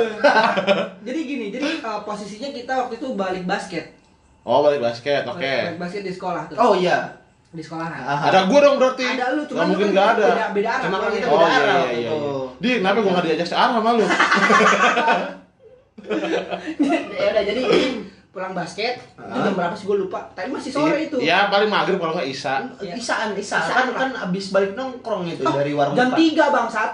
Jadi gini, jadi uh, posisinya kita waktu itu balik basket. Oh, balik basket, oke. Balik basket di sekolah tuh. oh iya Di sekolahan. Ah, Ada gua dong berarti. Ada lu, Nggak cuma mungkin nggak ada. Beda, beda arah. Cuma kan pulangnya. kita Oh beda iya arah iya iya. itu. Di, kenapa gua nggak diajak searah sama lu? <laughs> ya udah jadi pulang basket itu Ah. jam berapa sih gue lupa tapi masih sore itu Iya, paling maghrib kalau nggak Isa. Iya. isaan isaan Isaan kan kan abis balik nongkrong itu Oh, dari warung jam empat. 3 bangsat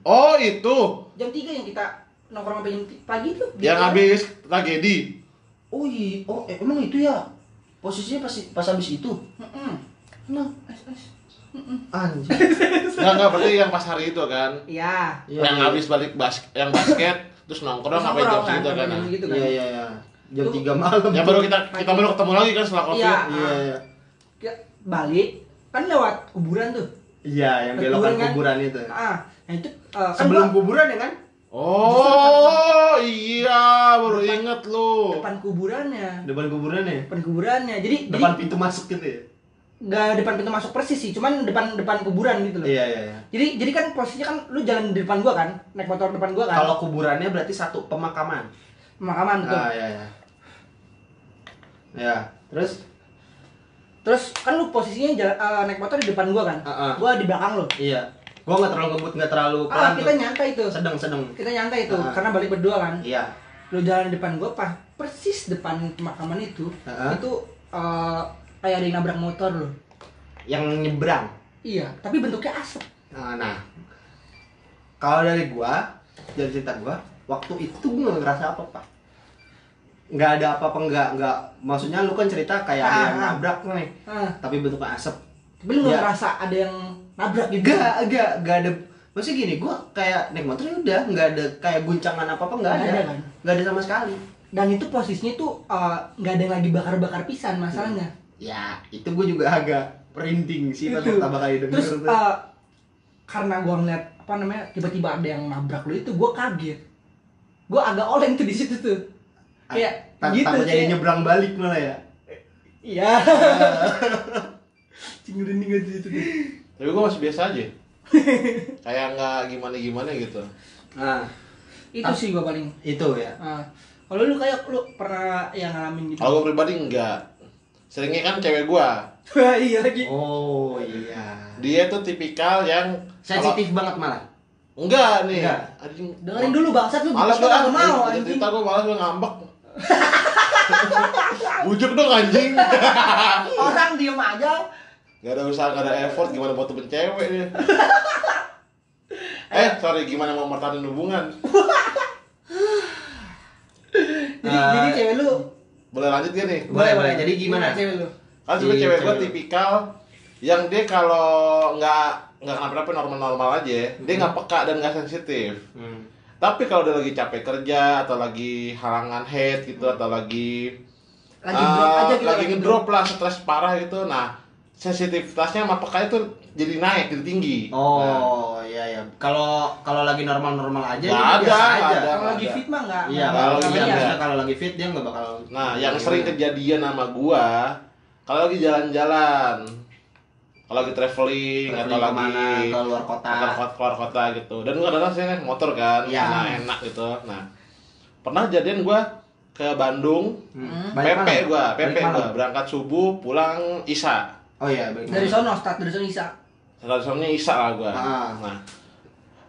Oh, itu. jam 3 yang kita nongkrong sampai jam pagi tuh Yang habis tragedi. oh iya oh eh, emang itu ya posisinya pas pas abis itu nah Es, es. anjing Enggak, enggak, berarti yang pas hari itu kan. Iya. Iya, yang iya. habis balik basket, yang basket terus nongkrong sampai jam kan, segitu kan. sampai jam segitu kan. iya iya iya jam Tuh. tiga malam. Yang baru kita kita baru ketemu lagi kan setelah Covid. Iya. iya. Iya Kita balik. Kan lewat kuburan tuh. Iya yang Kuburan belokan kan? kuburan itu. Ah nah itu uh, kan sebelum gua kuburan ya kan? Oh, iya, baru inget lu. depan kuburannya. Depan kuburan ya depan kuburannya. Jadi depan jadi pintu masuk gitu ya? Nggak depan pintu masuk persis sih. Cuman depan depan kuburan gitu loh. Iya iya iya. Jadi jadi kan posisinya kan lu jalan di depan gua kan? Naik motor depan gua kan? Kalau kuburannya berarti satu pemakaman? Pemakaman betul. Ah iya iya ya. Terus? Terus kan lu posisinya jalan, eh, naik motor di depan gua kan? Ah, ah. gua di belakang lu? Iya. Gua nggak terlalu ngebut nggak terlalu ah kita tuh. nyantai tuh sedang sedang kita nyantai itu Ah. karena balik berdua kan? Iya. Lu jalan di depan gua pas persis depan pemakaman itu Ah. itu eh, kayak ada yang nabrak motor lo yang nyebrang? Iya tapi bentuknya asap. Nah, nah. kalau dari gua dari cerita gua waktu itu gua nggak ngerasa apa apa nggak ada apa-apa nggak nggak maksudnya lu kan cerita kayak ada yang Ah, ah. nabrak nih ah, tapi bentuknya asap tapi lu nggak Ya. ngerasa ada yang nabrak gitu Gak, gak, gak ada Maksudnya gini, gua kayak naik motor ya udah nggak ada kayak guncangan apa-apa nggak Nggak ada, ada, kan? nggak ada sama sekali. dan itu posisinya tuh eh, nggak ada yang lagi bakar-bakar pisan masalahnya Ya, itu gue juga agak perinding sih pas pertama kali denger terus tuh. eh, karena gua ngeliat apa namanya tiba-tiba ada yang nabrak lu itu gua kaget gua agak oleng tuh di situ tuh kayak Ta- gitu takutnya kayak- nyebrang balik malah ya. iya <laughs> cinggurin di situ tuh Tapi gua masih biasa aja. Kayak nggak gimana-gimana gitu. Nah, itu Ah. sih gua paling itu ya. Ah, kalau lu kayak lu pernah yang ngalamin gitu Kalau pribadi enggak. Seringnya kan cewek gua. Wah, iya lagi Oh iya. Dia tuh tipikal yang Sensitif banget malah. Enggak nih. Enggak. Dengerin dulu bangsat lu Malas kagak mau Cerita anjing cerita gua malas gua ngambek. <laughs> Bujuk dong anjing. <laughs> orang diem aja Gak ada usaha, gak ada effort, gimana mau temen cewek dia <laughs> Eh, sorry, gimana mau mertahanin hubungan? jadi Ah. jadi cewek lu Boleh lanjut gak nih? Boleh, boleh. Jadi gimana? cewek lu Kan sebenernya Iya, cewek cewek. tipikal yang dia kalau nggak nggak kenapa-napa normal-normal aja, dia nggak peka dan nggak sensitif. Hmm. Tapi kalau dia lagi capek kerja atau lagi halangan head gitu atau lagi lagi ah, drop aja gitu lagi ngedrop lah stres parah gitu. Nah, sensitivitasnya sama peka itu jadi naik, jadi tinggi. Nah, Oh iya iya. Kalau kalau lagi normal-normal aja Nggak ada, biasa nggak aja. ada. kalau lagi fit mah enggak Iya, Kalau lagi lagi fit, iya. kalau lagi fit dia nggak bakal. Nah, yang sering kejadian sama gua kalau lagi jalan-jalan, kalau lagi traveling, atau lagi ke mana ke luar kota. keluar kota, keluar kota gitu. Dan gua kadang sih naik motor kan, Iya. nah enak gitu. Nah, pernah jadian gua ke Bandung, Hmm. PP Balik PP gua, berangkat subuh, pulang Isya. Oh iya, balik dari sono start dari sono Isa Seharusnya Isya lah gua. Ah. Nah,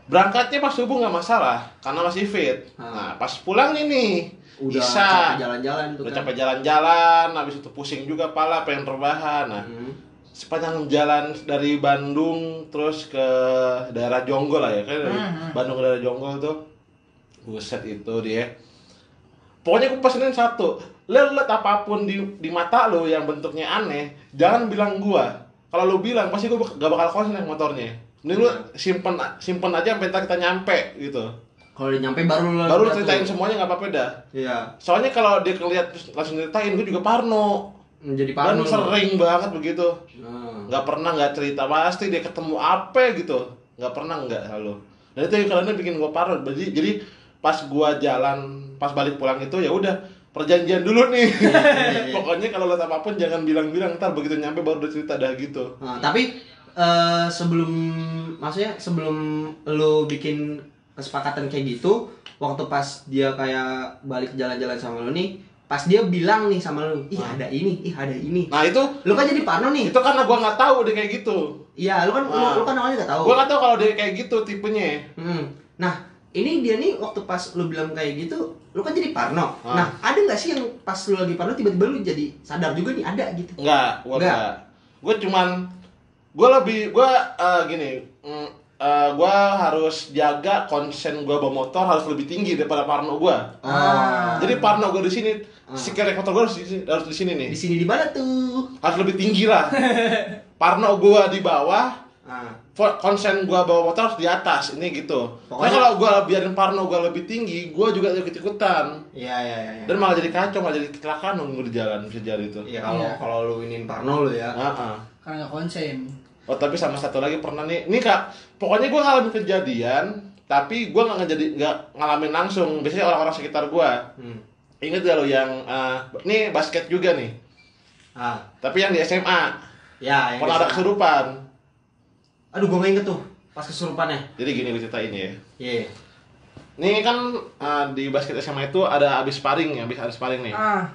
berangkatnya pas subuh nggak masalah, karena masih fit. Ah. Nah, pas pulang ini, Udah Isya. capek jalan-jalan tuh Udah kan. capek jalan-jalan, habis itu pusing juga pala, pengen rebahan. Nah, Hmm. Sepanjang jalan dari Bandung terus ke daerah Jonggol lah ya kan? Dari Hmm, hmm. Bandung ke daerah Jonggol tuh. Buset itu dia. Pokoknya gue pesenin satu lo liat apa pun di di mata lo yang bentuknya aneh jangan bilang gua. Kalau lo bilang pasti gua gak bakal konsen motornya. Ini lu simpen simpen aja sampai kita nyampe gitu. Kalau udah nyampe baru lu baru ceritain tuh. semuanya nggak apa-apa dah. Iya. soalnya kalau dia kelihat terus langsung ceritain gue juga parno Menjadi dan parno. lu. sering banget begitu Nah. nggak pernah nggak cerita pasti dia ketemu apa gitu nggak pernah nggak selalu dan itu yang kadang bikin gue parno jadi jadi pas gua jalan pas balik pulang itu ya udah perjanjian dulu nih <laughs> pokoknya kalau lihat apa pun jangan bilang-bilang ntar begitu nyampe baru udah cerita dah gitu Nah, tapi eh, sebelum maksudnya sebelum lu bikin kesepakatan kayak gitu, waktu pas dia kayak balik jalan-jalan sama lu nih, pas dia bilang nih sama lu, ih ada ini, ih ada ini. nah itu Lu kan jadi parno nih. itu karena gua nggak tahu dia kayak gitu Iya, lu kan lu, Ah. lu kan awalnya gak tahu. gua nggak tahu kalau dia kayak gitu tipenya Hmm. Nah, ini dia nih waktu pas lu bilang kayak gitu, lu kan jadi parno. Ah. Nah, ada nggak sih yang pas lu lagi parno tiba-tiba lu jadi sadar juga nih ada gitu? Enggak, gua Enggak. enggak. Gua cuman gua lebih gua eh, gini, mm, eh, gua harus jaga konsen gua bawa motor harus lebih tinggi daripada parno gua. Ah. Jadi parno gua di sini, Ah. si kerek motor gua harus di sini, harus di sini nih. Di sini di mana tuh? Harus lebih tinggi lah. <laughs> parno gua di bawah, Ah. konsen gua bawa motor harus di atas. Ini gitu. Pokoknya Pokoknya- kalau gua biarin parno gua lebih tinggi, gua juga ikut-ikutan. Iya, iya, iya. iya. Dan malah jadi kacau, malah jadi kecelakaan nunggu di jalan bisa jadi itu. Iya kalau Iya. kalau lu inin Parno lu ya. Ah, ah. Karena nggak konsen. Oh tapi sama satu lagi pernah nih, ini kak, pokoknya gue ngalamin kejadian, tapi gue nggak ngejadi nggak ngalamin langsung. Biasanya orang-orang sekitar gue. Hmm. Ingat gak lo yang, eh, nih basket juga nih, Ah, tapi yang di SMA, ya yang pernah ada kesurupan. Aduh, gua nggak inget tuh pas kesurupannya. Jadi gini gue ceritain ya. Iya. Nih kan eh, di basket SMA itu ada abis sparring ya, abis ada sparring nih. Ah,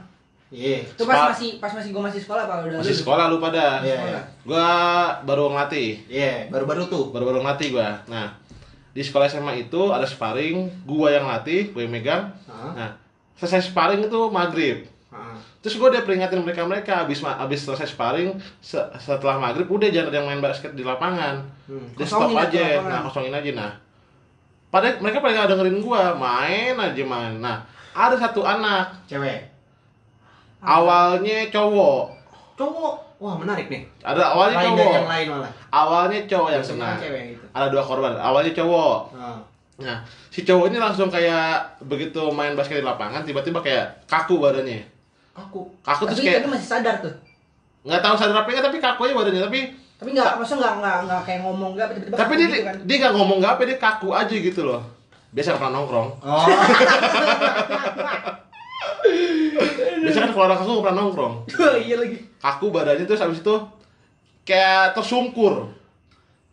Iya. itu pas masih pas masih gua masih sekolah apa udah Masih lulus? sekolah lu pada. Iya. Sekolah. Gue baru ngelatih, Iya, baru-baru tuh. baru-baru ngelatih gue. Nah, di sekolah SMA itu ada sparring, gue yang latih, gue yang megang. Ah. Nah, selesai sparring itu maghrib. Ah. Terus gue udah peringatin mereka mereka abis abis selesai sparring se- setelah maghrib udah jangan ada yang main basket di lapangan. Hmm. Dia stop aja, lapangan. nah kosongin aja nah. Pada mereka pada nggak dengerin gua, main aja main. Nah, ada satu anak Cewek. Awalnya cowok, Cowok. Wah, menarik nih. ada awalnya lain cowok, yang lain malah. awalnya cowok yang kena. gitu. Ada dua korban, awalnya cowok. Ah. Nah, si cowok ini langsung kayak begitu main basket di lapangan tiba-tiba kayak kaku badannya. Aku. Kaku terus Tapi kayak tapi masih sadar tuh. nggak tahu sadar apa enggak tapi kaku aja badannya tapi Tapi nggak, maksudnya nggak nggak nggak kayak ngomong nggak tiba-tiba tapi kaku dia gitu kan. dia nggak ngomong nggak apa dia kaku aja gitu loh biasa pernah nongkrong Oh. <laughs> biasa kan kalau orang kaku nggak pernah nongkrong iya lagi. kaku badannya terus habis itu kayak tersungkur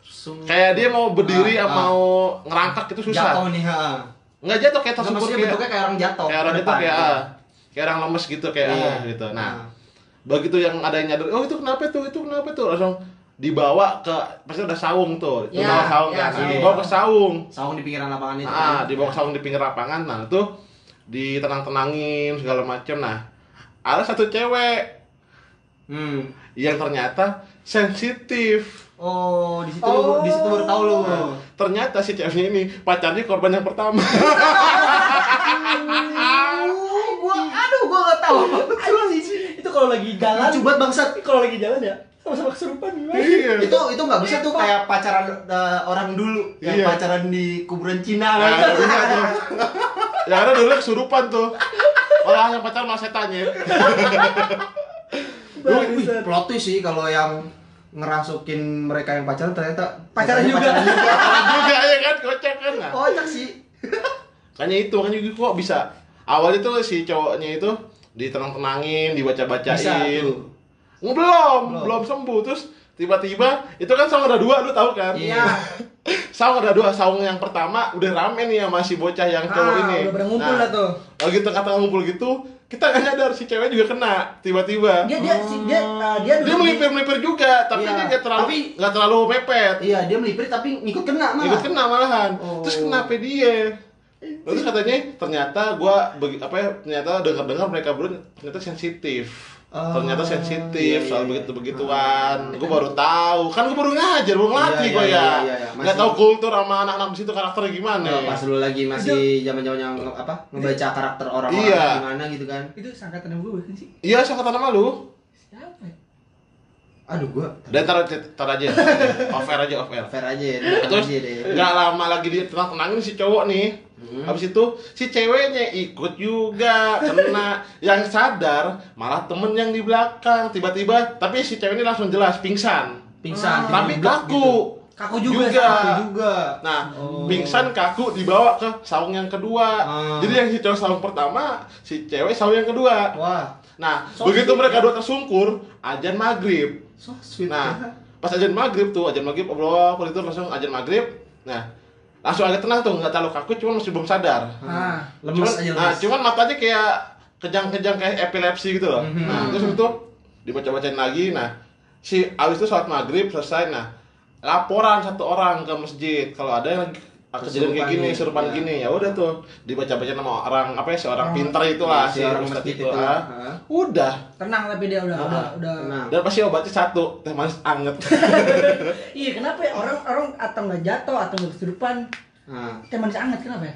Sung- kayak dia mau berdiri Ah, ah. mau ngerangkak itu susah Jatuh nih, ha. nggak jatuh kayak tersungkur maksudnya kayak bentuknya kayak orang jatuh. kayak orang itu depan, kayak gitu. ah, kayak orang lemes gitu kayak Iya. ah, gitu nah Ah. begitu yang ada yang nyadar oh itu kenapa tuh itu kenapa tuh langsung dibawa ke pasti ada saung tuh Ya, dibawa saung ya, kan saung. dibawa ke saung Saung di pinggiran lapangan itu. Ah, kan? dibawa ke saung di pinggir lapangan. Nah, itu ditenang-tenangin segala macem. Nah, ada satu cewek Hmm. yang ternyata sensitif. Oh, di situ Oh. di situ baru tahu lu. Nah, ternyata si ceweknya ini pacarnya korban yang pertama. <laughs> <laughs> Aduh, gua aduh gua tahu. Aduh, itu kalau lagi jalan. Lucu banget bangsat. Kalau lagi jalan ya sama-sama kesurupan gimana? iya. Itu itu nggak bisa tuh kayak pacaran eh, orang dulu yang Iya. pacaran di kuburan Cina Nah, kan. tuh. <laughs> Yang ada dulu kesurupan tuh. Orang yang pacaran malah setannya. <laughs> Wih, plot twist sih kalau yang ngerasukin mereka yang pacaran ternyata Pacaran juga. pacaran juga. <laughs> juga ya kan kocak kan. Nah, Kocak sih. <laughs> Makanya itu, makanya juga kok bisa. Awalnya tuh si cowoknya itu ditenang-tenangin, dibaca-bacain. Belum, Belum. belum sembuh. Terus tiba-tiba itu kan saung ada dua, lu tahu kan? Iya. <laughs> saung ada dua, saung yang pertama udah rame nih sama si bocah yang cowok Ah, ini. udah pada ngumpul Nah, lah tuh. Oh gitu kata ngumpul gitu, kita nggak nyadar si cewek juga kena tiba-tiba. Dia dia si dia ah, dia Dia duduk di- melipir-melipir juga, tapi Iya. dia nggak terlalu Tapi- nggak terlalu mepet. Iya, dia melipir tapi ngikut kena malah. Ikut kena malahan. Oh. Terus kenapa dia? Terus katanya ternyata gua apa ya ternyata dengar-dengar mereka berdua ternyata sensitif. Oh, ternyata sensitif iya, iya, soal iya. begitu begituan Ah. gue baru tahu kan gue baru ngajar baru ngelatih Iya, gue iya, ya iya, iya, iya. nggak tahu kultur sama anak-anak di situ karakternya gimana Oh, pas lu lagi masih zaman-zamannya nge- apa ngebaca karakter orang-orang Iya. gimana gitu kan Itu sangkatan sama gue bukan sih? iya siapa nama lu Siapa ya? aduh gua dan tar, tar aja <laughs> off air aja off air fair aja ya terus nggak lama lagi dia tenang tenangin si cowok nih Hmm. habis itu si ceweknya ikut juga kena <laughs> yang sadar malah temen yang di belakang tiba-tiba tapi si cewek ini langsung jelas pingsan pingsan Ah. tapi kaku Kaku juga, Juga. Kaku juga Nah, Oh. pingsan kaku dibawa ke saung yang kedua. Ah. Jadi yang si cowok saung pertama, si cewek saung yang kedua. wah Nah, So begitu sweet, mereka ya. dua tersungkur, ajan maghrib. so sweet Nah, pas ajan maghrib tuh, ajan maghrib Allah itu langsung ajan maghrib. Nah, langsung agak tenang tuh, nggak terlalu kaku, cuman masih belum sadar. Ah, lemes cuman, aja nah, lemes cuman matanya kayak kejang-kejang kayak epilepsi gitu loh. Mhm. Nah, terus itu dibaca-bacain lagi. Nah, si abis itu sholat maghrib selesai. Nah, laporan satu orang ke masjid kalau ada yang kejadian kayak gini, serupan ya. gini ya udah tuh dibaca-baca nama orang apa ya seorang Orang- pinter itulah si si orang ustadz masjid itu. itu ah. ah. Udah. tenang tapi dia udah Ah, udah, udah. Tenang. Dan pasti obatnya satu, teh manis anget. <laughs> Iya, kenapa ya orang orang atau nggak jatuh atau nggak kesurupan nah teh manis hangat kenapa ya?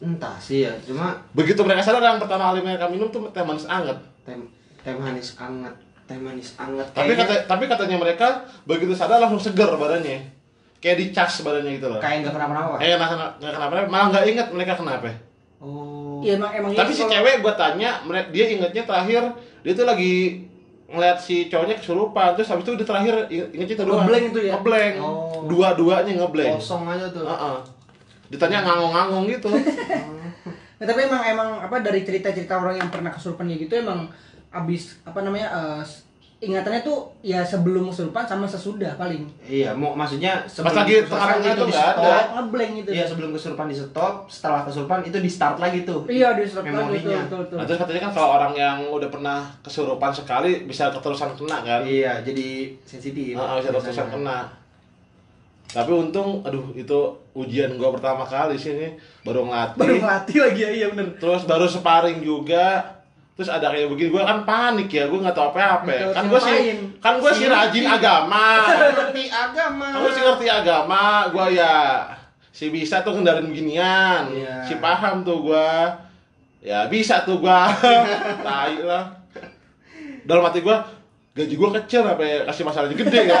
entah sih ya cuma Begitu mereka sadar yang pertama kali mereka minum tuh teh manis anget. teh teh manis anget teh manis anget Tapi kata tapi katanya mereka begitu sadar langsung seger badannya. Kayak dicas badannya gitu loh. kayak nggak kenapa-napa Eh nggak kena- nggak kenapa malah nggak inget mereka kenapa. oh Iya emang emang Tapi itu si kalau- cewek gue tanya, dia ingetnya terakhir dia tuh lagi ngeliat si cowoknya kesurupan, terus habis itu dia terakhir inget- ingetnya itu doang. Ngeblank itu ya? Ngeblank. Oh. Dua-duanya ngeblank. kosong aja tuh Heeh. Ditanya ngangong-ngangong gitu. Nah, <laughs> tapi emang emang apa dari cerita-cerita orang yang pernah kesurupan kayak gitu emang abis apa namanya eh, ingatannya tuh ya sebelum kesurupan sama sesudah paling iya mau maksudnya Pas lagi kesurupan tuh di stop. ada. ngeblank gitu Iya sebelum kesurupan di stop, setelah kesurupan itu di start lagi tuh. iya di stop lagi Memorinya. betul betul Nah, terus katanya kan kalau orang yang udah pernah kesurupan sekali bisa keterusan kena kan? Iya, jadi sensitif. Heeh, bisa keterusan kena. Tapi untung, aduh itu ujian gua pertama kali sih ini baru ngelatih. baru ngelatih lagi ya iya bener terus baru sparring juga terus ada kayak begini gue kan panik ya gue nggak tahu apa apa Nggak tahu kan gue sih kan gue sih rajin agama. <laughs> Ngerti agama. kan gue sih ngerti agama. Gue ya si bisa tuh kendaraan beginian. Iya. si paham tuh gue ya bisa tuh gue <laughs> tai lah. Dalam hati gue gaji gue kecil apa ya kasih masalahnya gede ya <laughs>